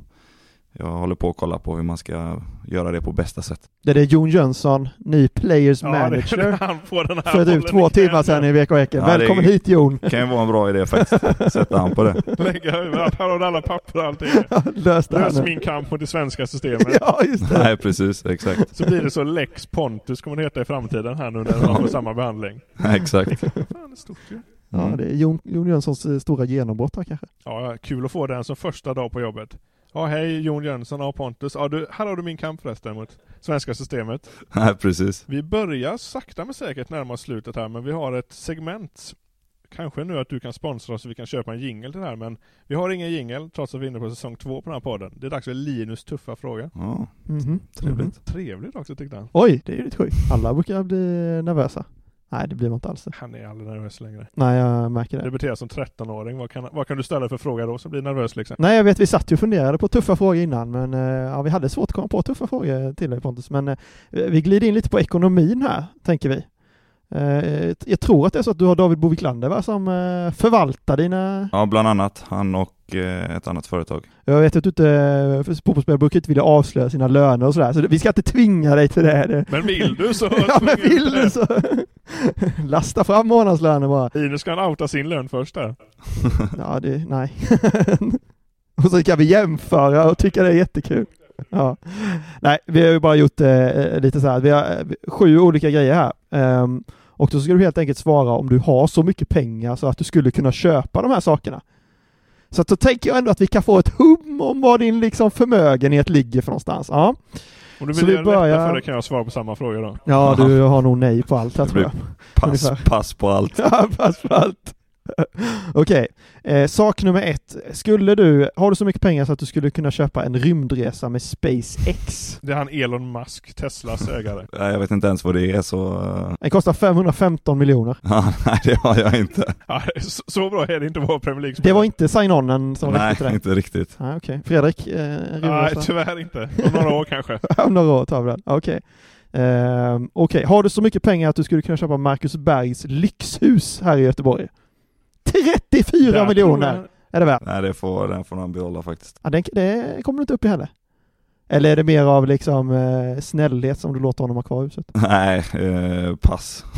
jag håller på att kolla på hur man ska göra det på bästa sätt. Det är det Jon Jönsson, ny Players Ja, det är Manager. han på den här För typ två timmar sedan i Veka Eken. Ja, det är- Välkommen hit Jon! Det kan ju vara en bra idé faktiskt, sätta han på det. Lägga överallt, här har du alla papper och allting. Lös det här Lös min kamp mot det svenska systemet. Ja, just det. Nej precis, exakt. Så blir det så Lex Pontus kommer det heta i framtiden här nu när man får samma behandling. exakt. Fan, det är stort ju. Ja, det är Jon, Jon Jönssons eh, stora genombrott här kanske. Ja, ja, kul att få den som första dag på jobbet. Ja, hej Jon Jönsson och Pontus. Ja, du, här har du min kamp förresten mot svenska systemet. Nej precis. Vi börjar sakta men säkert närma oss slutet här, men vi har ett segment. Kanske nu att du kan sponsra oss så vi kan köpa en jingle till det här, men vi har ingen jingle trots att vi är inne på säsong två på den här podden. Det är dags för Linus tuffa fråga. Ja, Mhm. trevligt. Mhm. Trevligt också tyckte han. Oj, det är ju lite sjukt. Alla brukar bli nervösa. Nej, det blir man inte alls. Han är aldrig nervös längre. Nej, jag märker det. Det beter som 13-åring. Vad kan, vad kan du ställa för fråga då som blir nervös liksom? Nej, jag vet, vi satt ju och funderade på tuffa frågor innan, men eh, ja, vi hade svårt att komma på tuffa frågor till dig Pontus. Men eh, vi glider in lite på ekonomin här, tänker vi. Eh, jag tror att det är så att du har David Boviklander va, som förvaltar dina... Ja, bland annat han och eh, ett annat företag. Jag vet att du inte, för fotbollsspelare brukar inte vilja avslöja sina löner och sådär, så vi ska inte tvinga dig till det. Men vill du så... Ja, men vill du så... Lasta fram månadslönen bara. Linus ska han outa sin lön först där. Ja, det, nej. och så kan vi jämföra och tycka det är jättekul. Ja. Nej, vi har ju bara gjort eh, lite så här, vi har eh, sju olika grejer här. Ehm, och då ska du helt enkelt svara om du har så mycket pengar så att du skulle kunna köpa de här sakerna. Så att då tänker jag ändå att vi kan få ett hum om var din liksom förmögenhet ligger för någonstans. Ja, Om du Så vill vi göra lättare börjar- för det kan jag svara på samma fråga då. ja du har nog nej på allt här tror jag. pass, pass på allt. Ja, pass på allt. Okej, eh, sak nummer ett. Skulle du, har du så mycket pengar så att du skulle kunna köpa en rymdresa med SpaceX? Det är han Elon Musk, Teslas ägare. Nej, Jag vet inte ens vad det är så... eh, Den kostar 515 miljoner. Ja, nej det har jag inte. Ja, så, så bra är det inte att vara Premier League Det var inte sign-onen som Nej, till det? inte riktigt. Nej, okej. Fredrik, eh, en Nej, rymdresa? tyvärr inte. Om några år kanske. Om några år tar vi den. Okej. Ehm, Okej, har du så mycket pengar att du skulle kunna köpa Marcus Bergs lyxhus här i Göteborg? 34 Där miljoner är det värt. Nej, det får, den får han behålla faktiskt. Ja, den, det kommer du inte upp i heller. Eller är det mer av liksom eh, snällhet som du låter honom ha kvar huset? Nej, eh, pass.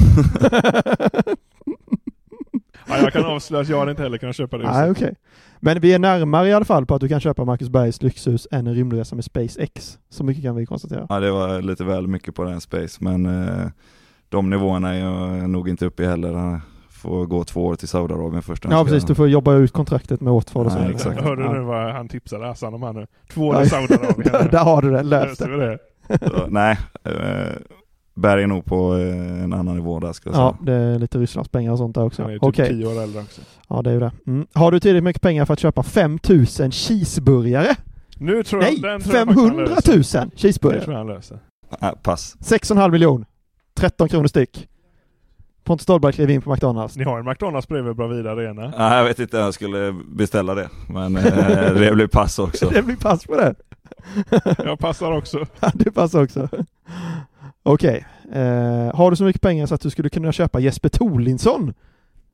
Ja, jag kan avslöja att jag hade inte heller kunnat köpa det Nej, huset. okej. Men vi är närmare i alla fall på att du kan köpa Marcus Bergs lyxhus än en rymdresa med SpaceX. Så mycket kan vi konstatera. Ja, det var lite väl mycket på den space, men eh, de nivåerna är jag nog inte uppe i heller. Får gå två år till Saudiarabien först. Ja, precis. Du får jobba ut kontraktet med Watford och så. Nej, vidare. exakt. Hörde du Ja. nu vad han tipsade Hassan om här nu? Två Ja. år i Saudiarabien. där, där har du det, löst det. Så, nej, eh, Berg är nog på eh, en annan nivå där ska jag Ja, säga. det är lite Rysslands pengar och sånt där också. Han är typ Okej, tio år äldre också. ja det är ju det. Mm. Har du tillräckligt mycket pengar för att köpa 5000 cheeseburgare? Nu tror jag, Nej, den tror jag han 500 löser. 000 Det tror cheeseburgare! jag han löser. Nej, pass. 6,5 miljon. 13 kronor styck. Pontus Dahlberg klev in på McDonalds. Ni har en McDonalds bredvid Bravida Arena. Nej, jag vet inte om jag skulle beställa det, men eh, det blir pass också. Det blir pass på det. Jag passar också. Ja, det passar också. Okej. Eh, har du så mycket pengar så att du skulle kunna köpa Jesper Tolinsson?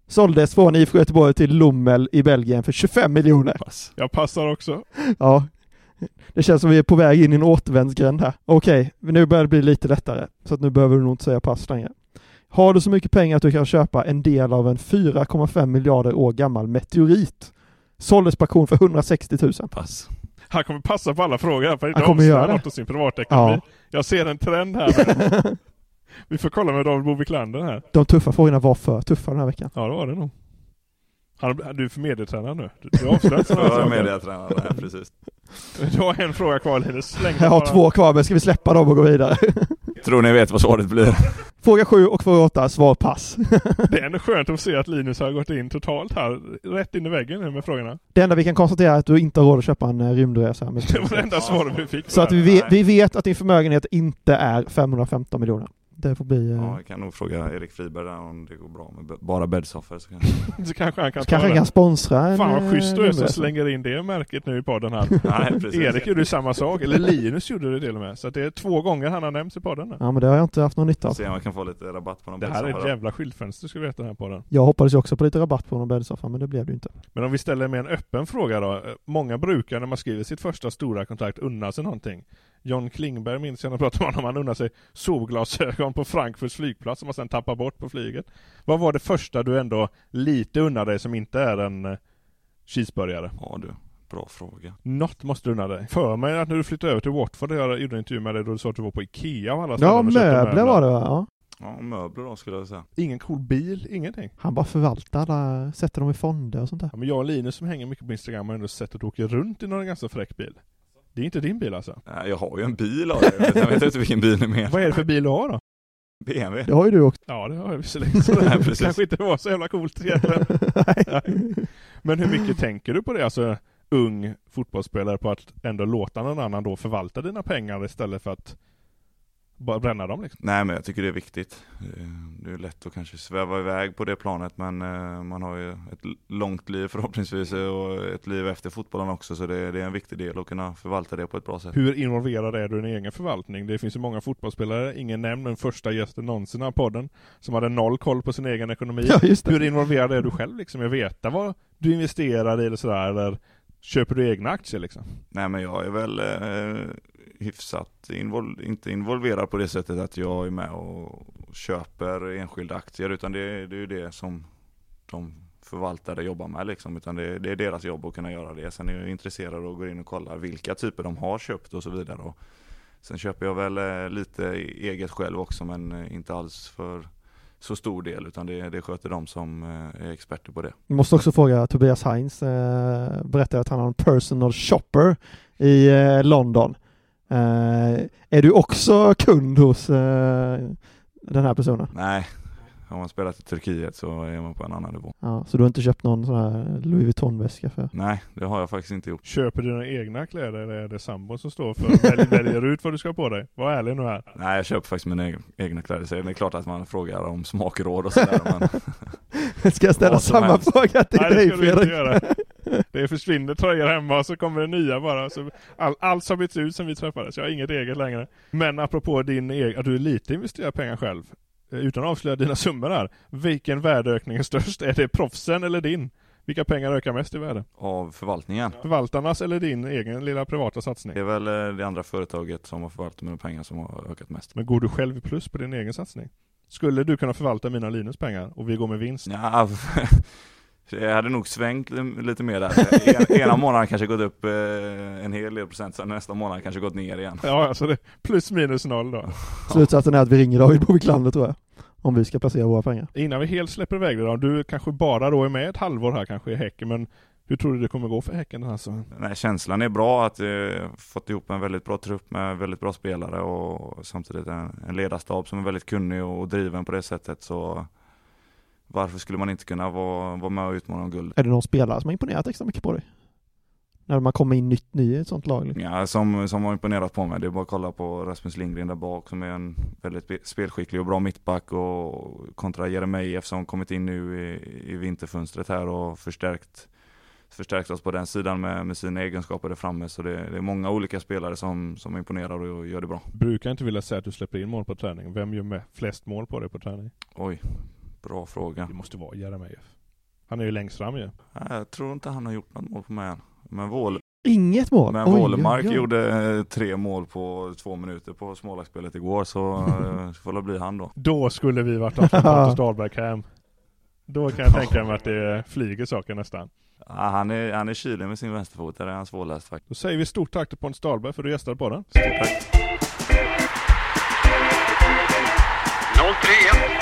Såldes från IFK Göteborg till Lommel i Belgien för 25 miljoner. Pass. Jag passar också. Ja. Det känns som vi är på väg in i en återvändsgränd här. Okej, nu börjar det bli lite lättare. Så att nu behöver du nog inte säga pass längre. Har du så mycket pengar att du kan köpa en del av en 4,5 miljarder år gammal meteorit? Såldes på auktion för 160 000. Pass. Han kommer passa på alla frågor här för att Han kommer göra det. sin privatekonomi. Ja. Jag ser en trend här. Vi får kolla med David Boviklander här. De tuffa frågorna var för tuffa den här veckan. Ja, det var det nog. Han, du är för medietränare nu. Du, du sådana Jag är nej precis. Du har en fråga kvar Linus. Släng Jag har bara. två kvar, men ska vi släppa dem och gå vidare? Tror ni vet vad svaret blir? Fråga 7 och fråga 8, svar pass. Det är ändå skönt att se att Linus har gått in totalt här. Rätt in i väggen nu med frågorna. Det enda vi kan konstatera är att du inte har råd att köpa en eh, rymdresa. Med Det var det enda svaret vi fick. Så att vi vi vet att din förmögenhet inte är 515 miljoner. Det får bli... eh, Ja, jag kan nog fråga Erik Friberg där om det går bra med bara bäddsoffor. Så kan... Så kanske han kan så kanske han kan sponsra en... Fan vad schysst du är eh, som slänger in det märket nu i podden här. Nej, precis. Erik gjorde ju samma sak, eller Linus gjorde det till och med. Så att det är två gånger han har nämnts i podden nu. Ja men det har jag inte haft någon nytta av. Se om jag kan få lite rabatt på någon Det här är ett då. jävla skyltfönster ska du veta den här podden. Jag hoppades ju också på lite rabatt på någon bäddsoffa men det blev det ju inte. Men om vi ställer med en öppen fråga då. Eh, Många brukar när man skriver sitt första stora kontrakt unna sig någonting. John Klingberg minns jag när jag pratade med honom, han unnade sig solglasögon på Frankfurts flygplats som han sen tappar bort på flyget. Vad var det första du ändå lite unnade dig som inte är en eh, cheeseburgare? Ja du, bra fråga. Något måste du unna dig. För mig att när du flyttade över till Watford, jag gjorde en intervju med dig då du sa att du var på Ikea och alla Ja ställen och köpte möbler var det va? Ja. Ja, möbler då skulle jag säga. Ingen cool bil, ingenting. Han bara förvaltar sätter dem i fonder och sånt där. Ja, men jag och Linus som hänger mycket på Instagram har ändå sett att du åker runt i någon ganska fräck bil. Det är inte din bil alltså? Nej, jag har ju en bil av det. Jag vet inte vilken bil ni menar. Vad är det för bil du har då? BMW. Det har ju du också. Ja det har jag visserligen, så det Nej, precis. kanske inte var så jävla coolt egentligen. Nej. Men hur mycket tänker du på det, alltså ung fotbollsspelare, på att ändå låta någon annan då förvalta dina pengar istället för att bara bränna dem liksom? Nej men jag tycker det är viktigt. Eh, Det är lätt att kanske sväva iväg på det planet men eh, man har ju ett långt liv förhoppningsvis eh, och ett liv efter fotbollen också så det, är en viktig del att kunna förvalta det på ett bra sätt. Hur involverad är du i din egen förvaltning? Det finns ju många fotbollsspelare, ingen nämnd den första gästen någonsin i här podden, som hade noll koll på sin egen ekonomi. Ja. Hur involverad är du själv liksom? Jag veta vad du investerar i eller sådär, eller köper du egna aktier liksom? Nej men jag är väl eh, hyfsat invol- inte involverad på det sättet att jag är med och köper enskilda aktier utan det, det är ju det som de förvaltare jobbar med liksom. Utan det, det är deras jobb att kunna göra det. Sen är jag intresserad och går in och kollar vilka typer de har köpt och så vidare. Och sen köper jag väl eh, lite e-, eget själv också men eh, inte alls för så stor del utan det, det sköter de som eh, är experter på det. Jag måste också fråga Tobias Heinz, eh, att han har en personal shopper i eh, London. Eh, är du också kund hos eh, den här personen? Nej, har man spelat i Turkiet så är man på en annan nivå. Ja, så du har inte köpt någon sån här Louis Vuitton-väska för? Nej, det har jag faktiskt inte gjort. Köper du dina egna kläder eller är det sambon som står för välj, väljer ut vad du ska ha på dig? Var ärlig nu här. Nej, jag köper faktiskt mina egna- kläder. Så det är klart att man frågar om smakråd och sådär. men Ska jag ställa samma helst. fråga till Nej det dig ska du inte göra. Det försvinner tröjor hemma och så kommer det nya bara. Så all, allt har bytts ut sen vi träffades. Jag har inget eget längre. Men apropå din egen, att du lite investerar pengar själv. Eh, Utan att avslöja dina summor här. Vilken värdeökning är störst? Är det proffsen eller din? Vilka pengar ökar mest i värde? av förvaltningen. Förvaltarnas eller din egen lilla privata satsning? Det är väl eh, det andra företaget som har förvaltat mina pengar som har ökat mest. Men går du själv plus på din egen satsning? Skulle du kunna förvalta mina Linus pengar och vi går med vinst? Ja, jag hade nog svängt li- lite mer där. En, ena månaden kanske gått upp eh, en hel del procent, sen nästa månad kanske gått ner igen. Ja, alltså det plus minus noll då. Slutsatsen är att vi ringer David Boviklander tror jag. Om vi ska placera våra pengar. Innan vi helt släpper iväg det då, du kanske bara då är med ett halvår här kanske i Häcken, men hur tror du det kommer gå för Häcken den här säsongen? Nej, känslan är bra att eh, fått ihop en väldigt bra trupp med väldigt bra spelare och samtidigt en, en ledarstab som är väldigt kunnig och driven på det sättet. Så varför skulle man inte kunna vara, vara med och utmana om guld? Är det någon spelare som har imponerat extra mycket på dig? När man kommer in nytt ny i ett sånt lag? Liksom. Ja, som, som har imponerat på mig. Det är bara att kolla på Rasmus Lindgren där bak som är en väldigt spe- spelskicklig och bra mittback och kontra Jeremejeff som kommit in nu i, i vinterfönstret här och förstärkt förstärkt oss på den sidan med, med sina egenskaper där framme. Så det, det är många olika spelare som, som imponerar och gör det bra. Brukar inte vilja säga att du släpper in mål på träning. Vem gör med flest mål på dig på träning? Oj, bra fråga. Det måste vara Jeremejeff. Han är ju längst fram ju. Nej, Jag tror inte han har gjort något mål på mig än. Men, Vål, Inget mål? men Wålemark gjorde eh, tre mål på två minuter på smålagsspelet igår så eh, det får väl bli han då. Då skulle vi varit Pontus Dahlberg hem. Då kan jag tänka mig att det flyger saker nästan. Ja, han, är, han är kylig med sin vänsterfot, det är han svårläst faktiskt. Då säger vi stort tack till Pontus Dahlberg för att du gästade på den. Stort tack. 031 Fotboll, en